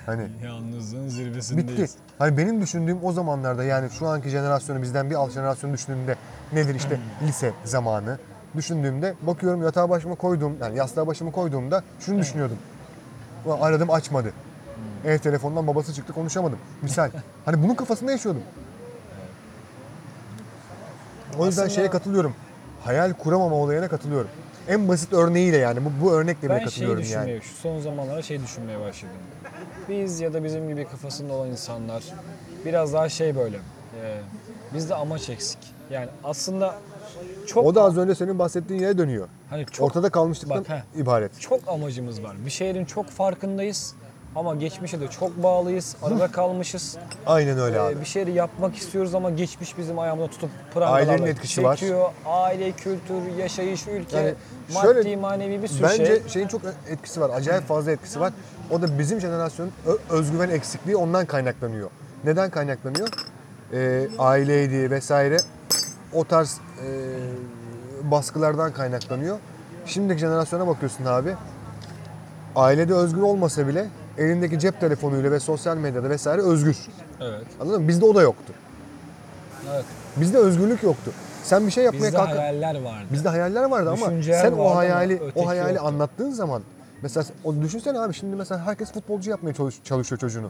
hani Yalnızlığın zirvesindeyiz. bitti. Hani benim düşündüğüm o zamanlarda yani şu anki jenerasyonu bizden bir alt jenerasyonu düşündüğümde nedir işte lise zamanı düşündüğümde bakıyorum yatağa başıma koyduğum yani yastığa başımı koyduğumda şunu düşünüyordum. Ulan aradım açmadı. Ev telefonundan babası çıktı konuşamadım. Misal. hani bunun kafasında yaşıyordum. O yüzden Aslında- şeye katılıyorum. Hayal kuramama olayına katılıyorum. En basit örneğiyle yani bu, bu örnekle bile Ben katılıyorum düşünmeye, yani. şu son zamanlarda şey düşünmeye başladım. Biz ya da bizim gibi kafasında olan insanlar biraz daha şey böyle, e, bizde amaç eksik. Yani aslında çok O da az önce senin bahsettiğin yere dönüyor. hani çok Ortada kalmışlıktan Bak, he. ibaret. çok amacımız var. Bir şeylerin çok farkındayız ama geçmişe de çok bağlıyız. Arada kalmışız. Aynen öyle Ee, abi. bir şeyleri yapmak istiyoruz ama geçmiş bizim ayağımıza tutup prangalarla Ailenin etkisi var. çekiyor. Aile, kültür, yaşayış, ülke, Yani maddi, şöyle, manevi bir sürü Bence şey. şeyin çok etkisi var. Acayip fazla etkisi var. O da bizim jenerasyonun ö- özgüven eksikliği ondan kaynaklanıyor. Neden kaynaklanıyor? Ee, aileydi vesaire. O tarz e, baskılardan kaynaklanıyor. Şimdiki jenerasyona bakıyorsun abi. Ailede özgür olmasa bile elindeki cep telefonuyla ve sosyal medyada vesaire özgür. Evet. Anladın mı? Bizde o da yoktu. Evet. Bizde özgürlük yoktu. Sen bir şey yapmaya Bizde kalk. hayaller vardı. Bizde hayaller vardı ama Düşünceler sen vardı o ama hayali o hayali yoktu. anlattığın zaman mesela o düşünsene abi şimdi mesela herkes futbolcu yapmaya çalış- çalışıyor çocuğunu.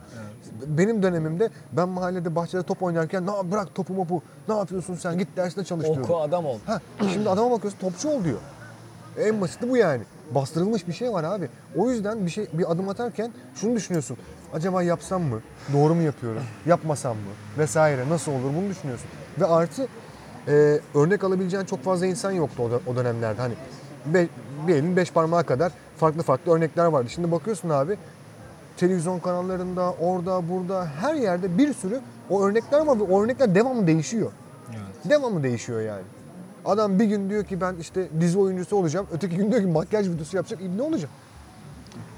Benim dönemimde ben mahallede bahçede top oynarken "Na bırak topu mopu ne yapıyorsun sen git dersine çalış. Oku adam ol. Ha, şimdi adama bakıyorsun topçu ol diyor. En basiti bu yani. Bastırılmış bir şey var abi. O yüzden bir şey bir adım atarken şunu düşünüyorsun. Acaba yapsam mı? Doğru mu yapıyorum? Yapmasam mı? Vesaire. Nasıl olur? Bunu düşünüyorsun. Ve artı e, örnek alabileceğin çok fazla insan yoktu o, dö- o dönemlerde. Hani be- bir elin beş parmağı kadar farklı farklı örnekler vardı. Şimdi bakıyorsun abi televizyon kanallarında, orada, burada, her yerde bir sürü o örnekler var ve o örnekler devamlı değişiyor. Evet. Devamlı değişiyor yani. Adam bir gün diyor ki ben işte dizi oyuncusu olacağım. Öteki gün diyor ki makyaj videosu yapacak. Ne olacak?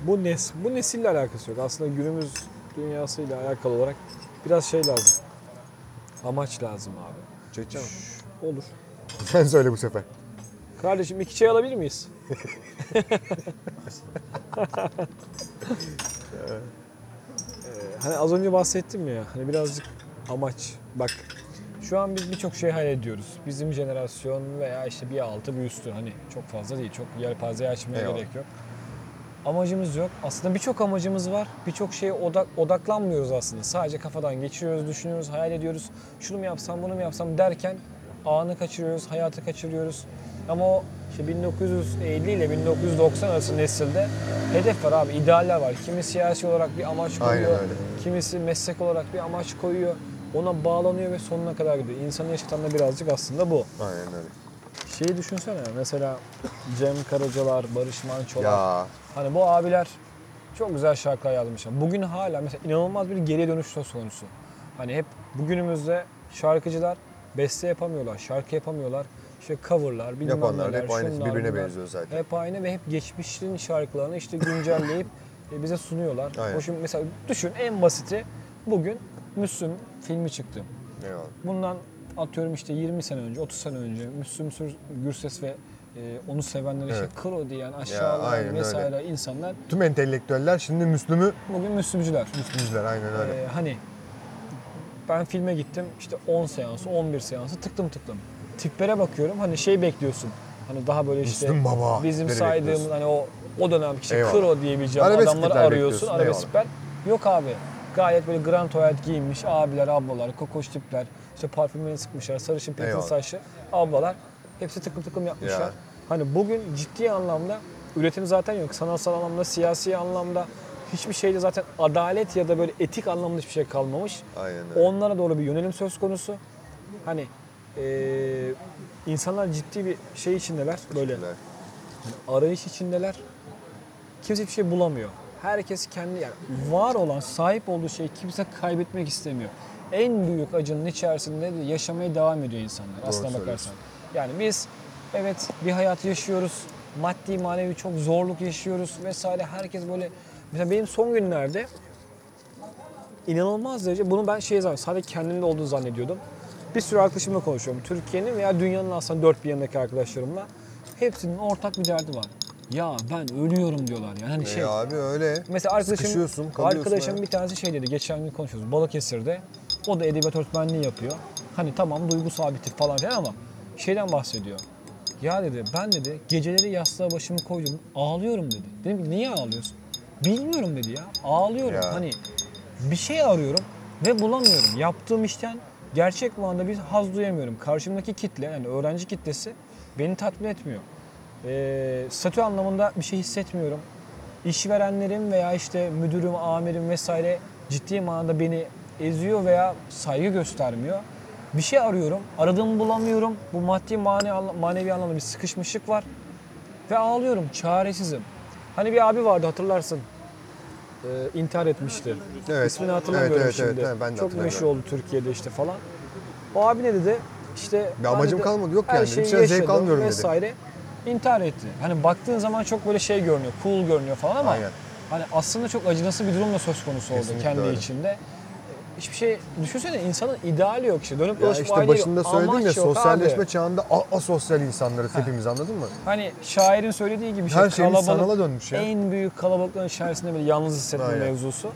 Bu nes bu nesille alakası yok. Aslında günümüz dünyasıyla alakalı olarak biraz şey lazım. Amaç lazım abi. Çekeceğim. Olur. Sen söyle bu sefer. Kardeşim iki çay alabilir miyiz? Ee, hani az önce bahsettim ya hani birazcık amaç. Bak şu an biz birçok şey hayal ediyoruz. Bizim jenerasyon veya işte bir altı bir üstü hani çok fazla değil. Çok yelpazeyi açmaya Eyvallah. gerek yok. Amacımız yok. Aslında birçok amacımız var. Birçok şeye odak, odaklanmıyoruz aslında. Sadece kafadan geçiriyoruz, düşünüyoruz, hayal ediyoruz. Şunu mu yapsam, bunu mu yapsam derken anı kaçırıyoruz, hayatı kaçırıyoruz. Ama o işte 1950 ile 1990 arası nesilde hedef var abi, idealler var. Kimi siyasi olarak bir amaç koyuyor, kimisi meslek olarak bir amaç koyuyor. Ona bağlanıyor ve sonuna kadar gidiyor. İnsanı yaşatan da birazcık aslında bu. Aynen öyle. Şeyi düşünsene mesela Cem Karacalar, Barış Mançolar. Ya Hani bu abiler çok güzel şarkılar yazmışlar. Bugün hala mesela inanılmaz bir geriye dönüş söz konusu. Hani hep bugünümüzde şarkıcılar beste yapamıyorlar, şarkı yapamıyorlar. İşte coverlar, bilmem Yapanlar neler, hep aynı, şunlar, birbirine bunlar. benziyor zaten. Hep aynı ve hep geçmişin şarkılarını işte güncelleyip e, bize sunuyorlar. Aynen. O şimdi mesela düşün en basiti bugün Müslüm filmi çıktı. eyvallah. Bundan atıyorum işte 20 sene önce, 30 sene önce Müslüm Sür- Gürses ve e, onu sevenler işte Evet. kro diyen, aşağılayan vesaire öyle. insanlar Tüm entelektüeller şimdi Müslüm'ü bugün Müslümcüler. Müslümcüler aynen öyle. Ee, hani ben filme gittim işte 10 seansı, 11 seansı tıklım tıklım. Tiplere bakıyorum hani şey bekliyorsun. Hani daha böyle işte Müslüm Baba bizim saydığımız bekliyorsun. hani o o dönem işte Eyvallah. kro diyebileceğim Arabesk adamları arıyorsun. bekliyorsun, Arabesk eyvallah. tipler. Yok abi. Gayet böyle grand tuvalet giyinmiş abiler, ablalar, kokoş tipler. işte parfümlerini sıkmışlar, sarışın Eyvallah. saçlı ablalar. Hepsi tıkım tıkım yapmışlar. Ya. Hani bugün ciddi anlamda üretim zaten yok. Sanatsal anlamda, siyasi anlamda hiçbir şeyde zaten adalet ya da böyle etik anlamda hiçbir şey kalmamış. Aynen öyle. Onlara doğru bir yönelim söz konusu. Hani eee, insanlar ciddi bir şey içindeler. Böyle arayış içindeler. Kimse bir şey bulamıyor. Herkes kendi yani var olan, sahip olduğu şeyi kimse kaybetmek istemiyor. En büyük acının içerisinde de yaşamaya devam ediyor insanlar aslına bakarsan. Yani biz evet bir hayat yaşıyoruz. Maddi manevi çok zorluk yaşıyoruz vesaire. Herkes böyle mesela benim son günlerde inanılmaz derece bunu ben şey zannediyorum. Sadece kendimde olduğunu zannediyordum. Bir sürü arkadaşımla konuşuyorum. Türkiye'nin veya dünyanın aslında dört bir yanındaki arkadaşlarımla. Hepsinin ortak bir derdi var. Ya ben ölüyorum diyorlar yani. Hani şey, E abi öyle. Mesela arkadaşım, arkadaşım ya. bir tanesi şey dedi, geçen gün konuşuyoruz Balıkesir'de. O da edebiyat öğretmenliği yapıyor. Hani tamam duygu sabiti falan filan ama şeyden bahsediyor. Ya dedi ben dedi geceleri yastığa başımı koydum ağlıyorum dedi. Dedim ki niye ağlıyorsun? Bilmiyorum dedi ya ağlıyorum. Ya. Hani bir şey arıyorum ve bulamıyorum. Yaptığım işten gerçek manada bir haz duyamıyorum. Karşımdaki kitle yani öğrenci kitlesi beni tatmin etmiyor. Ee, statü anlamında bir şey hissetmiyorum. İşverenlerim veya işte müdürüm, amirim vesaire ciddi manada beni eziyor veya saygı göstermiyor. Bir şey arıyorum, aradığımı bulamıyorum. Bu maddi mane, manevi anlamda bir sıkışmışlık var. Ve ağlıyorum, çaresizim. Hani bir abi vardı hatırlarsın. Ee, intihar etmişti. Evet. İsmini hatırlamıyorum Evet, evet, şimdi. evet, evet, ben de Çok meşhur oldu Türkiye'de işte falan. O abi ne dedi? İşte Bir amacım dedi, kalmadı, yok her yani. şeyi Bir şeye zevk yaşadım almıyorum dedi. İntihar etti. Hani baktığın zaman çok böyle şey görünüyor, cool görünüyor falan ama Aynen. hani aslında çok acınası bir durum da söz konusu oldu Kesinlikle kendi öyle. içinde. Hiçbir şey düşünsene insanın ideali yok işte. Dönüp Ya dolaşıp işte başında söyledim ya sosyalleşme çağında a- asosyal insanlarız hepimiz anladın mı? Hani şairin söylediği gibi işte Her şeyimiz kalabalık, sanala dönmüş ya. En büyük kalabalıkların içerisinde bile yalnız hissetme Aynen. mevzusu.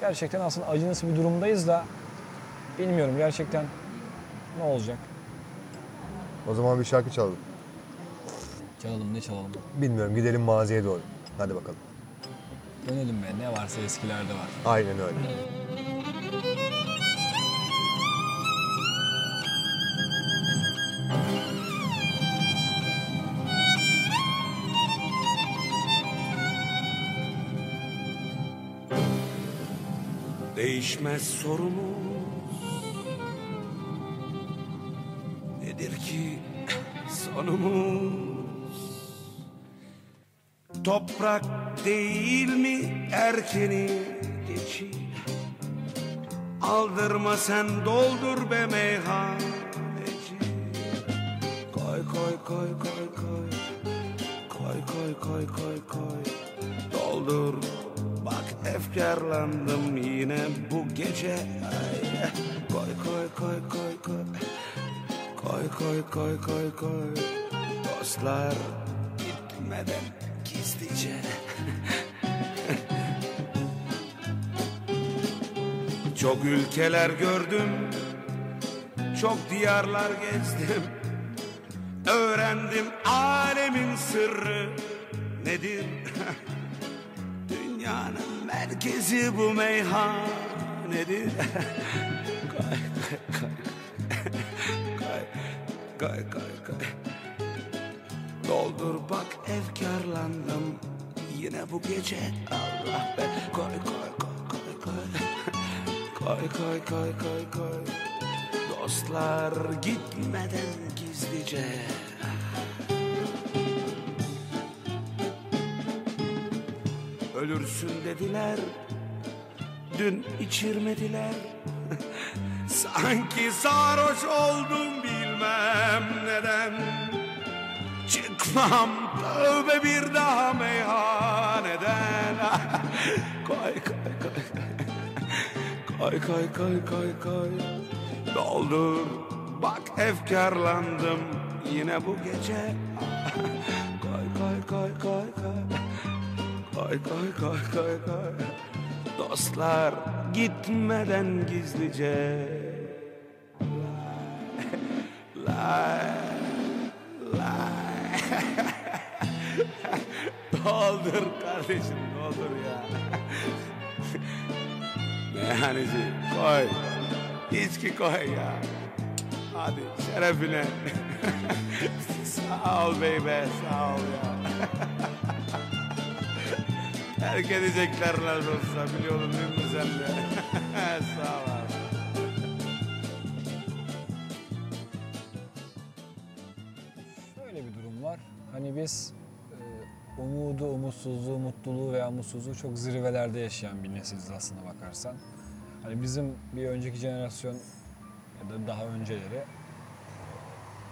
Gerçekten aslında acınası bir durumdayız da bilmiyorum gerçekten ne olacak? O zaman bir şarkı çalalım. Çalalım ne çalalım? Bilmiyorum gidelim maziye doğru. Hadi bakalım. Dönelim be ne varsa eskilerde var. Aynen öyle. Değişmez sorumuz Nedir ki sonumuz Toprak değil mi erkeni geçi? Aldırma sen doldur be meyhaneci Koy koy koy koy koy. Koy koy koy koy koy. Doldur. Bak efkarlandım yine bu gece. Ay, Koy koy koy koy koy. Koy koy koy koy koy. Dostlar gitmeden gizlice Çok ülkeler gördüm Çok diyarlar gezdim Öğrendim alemin sırrı nedir? Dünyanın merkezi bu meyhanedir. Kay kay kay kay kay kay. Doldur bak efkarlandım. Yine bu gece Allah be. Koy koy koy koy koy. Koy koy koy koy koy. Dostlar gitmeden gizlice. Ölürsün dediler Dün içirmediler. Sanki sarhoş oldum bilmem neden. Çıkmam tövbe bir daha meyhaneden Koy koy koy Koy koy koy koy koy. Doldur bak efkarlandım yine bu gece. Koy koy koy koy koy. Koy koy koy koy koy. Dostlar gitmeden gizlice. Lay lay Doldur kardeşim doldur ya Meyhaneci koy. İçki koy ya. Hadi şerefine. sağ ol beybe sağ ol ya. Terk edecekler nasıl olsa biliyorum değil mi sen de? sağ ol. Şöyle bir durum var. Hani biz umudu, umutsuzluğu, mutluluğu veya mutsuzluğu çok zirvelerde yaşayan bir nesiliz aslında bakarsan. Hani bizim bir önceki jenerasyon ya da daha önceleri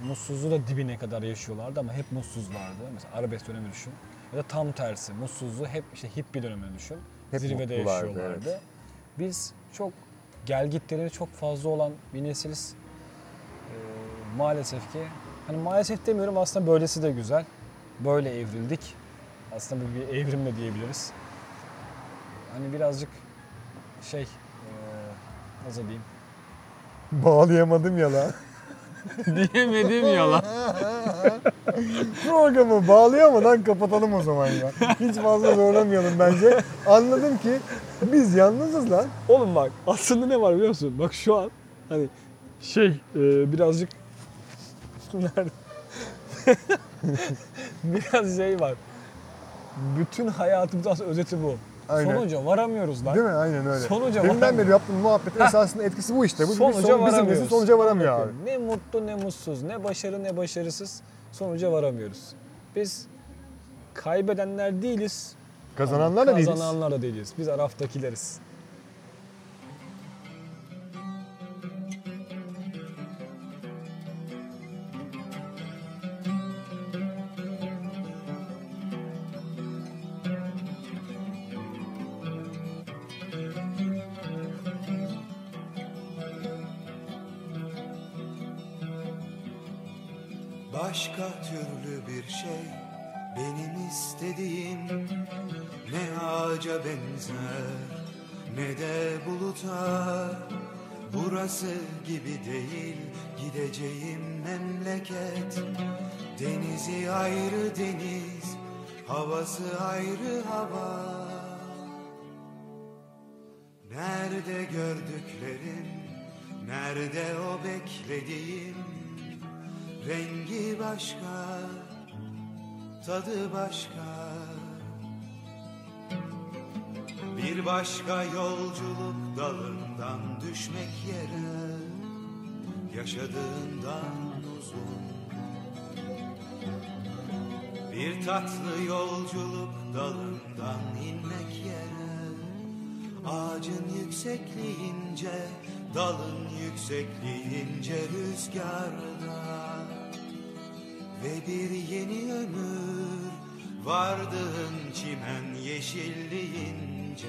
mutsuzluğu da dibine kadar yaşıyorlardı ama hep mutsuzlardı. Mesela arabesk dönemi düşün. Ya da tam tersi mutsuzluğu hep işte hippie dönemini düşün. Hep Zirvede yaşıyorlardı. evet. Biz çok gelgitleri çok fazla olan bir nesiliz. Ee, maalesef ki hani maalesef demiyorum aslında böylesi de güzel. Böyle evrildik. Aslında bu bir evrim de diyebiliriz. Hani birazcık şey ee, nasıl diyeyim? Bağlayamadım ya lan. Diyemedim ya lan. Programı bağlayamadan kapatalım o zaman ya. Hiç fazla zorlamayalım bence. Anladım ki biz yalnızız lan. Oğlum bak aslında ne var biliyor musun? Bak şu an hani şey e, birazcık nerede? Biraz şey var. Bütün hayatımızın aslında özeti bu. Aynen. Sonuca varamıyoruz lan. Değil mi? Aynen öyle. Sonuca Deminden beri yaptığım muhabbetin esasında etkisi bu işte. Bu Sonuca bizim, bizim varamıyoruz. nesil sonuca varamıyor abi. Ne mutlu ne mutsuz, ne başarı ne başarısız sonuca varamıyoruz. Biz kaybedenler değiliz. Kazananlar da değiliz. Kazananlar da değiliz. Biz araftakileriz. İstediğim Ne ağaca benzer ne de buluta. Burası gibi değil gideceğim memleket. Denizi ayrı deniz, havası ayrı hava. Nerede gördüklerim, nerede o beklediğim? Rengi başka, tadı başka. Bir başka yolculuk dalından düşmek yere Yaşadığından uzun. Bir tatlı yolculuk dalından inmek yere Ağacın yüksekliğince, dalın yüksekliğince rüzgarda Ve bir yeni ömür vardığın çimen yeşilliğince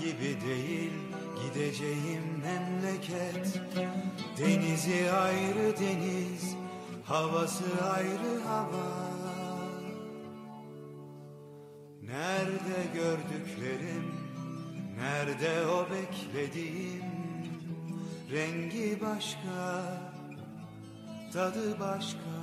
Gibi değil gideceğim memleket. Denizi ayrı deniz, havası ayrı hava. Nerede gördüklerim, nerede o beklediğim? Rengi başka, tadı başka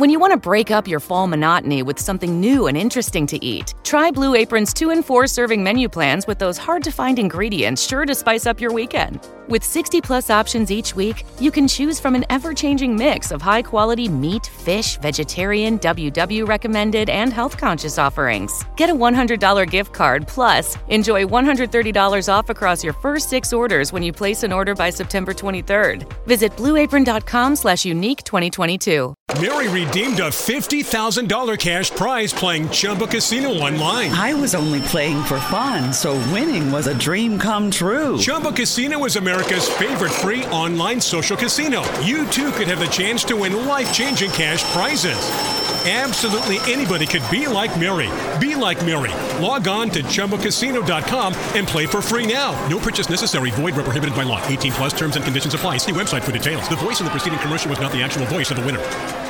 When you want to break up your fall monotony with something new and interesting to eat, try Blue Apron's 2 and 4 serving menu plans with those hard to find ingredients sure to spice up your weekend. With 60 plus options each week, you can choose from an ever changing mix of high quality meat, fish, vegetarian, WW recommended, and health conscious offerings. Get a $100 gift card plus enjoy $130 off across your first six orders when you place an order by September 23rd. Visit blueapron.com slash unique 2022. Mary redeemed a $50,000 cash prize playing Chumba Casino online. I was only playing for fun, so winning was a dream come true. Chumba Casino is America's favorite free online social casino. You too could have the chance to win life changing cash prizes. Absolutely anybody could be like Mary. Be like Mary. Log on to ChumboCasino.com and play for free now. No purchase necessary. Void where prohibited by law. 18 plus terms and conditions apply. See website for details. The voice in the preceding commercial was not the actual voice of the winner.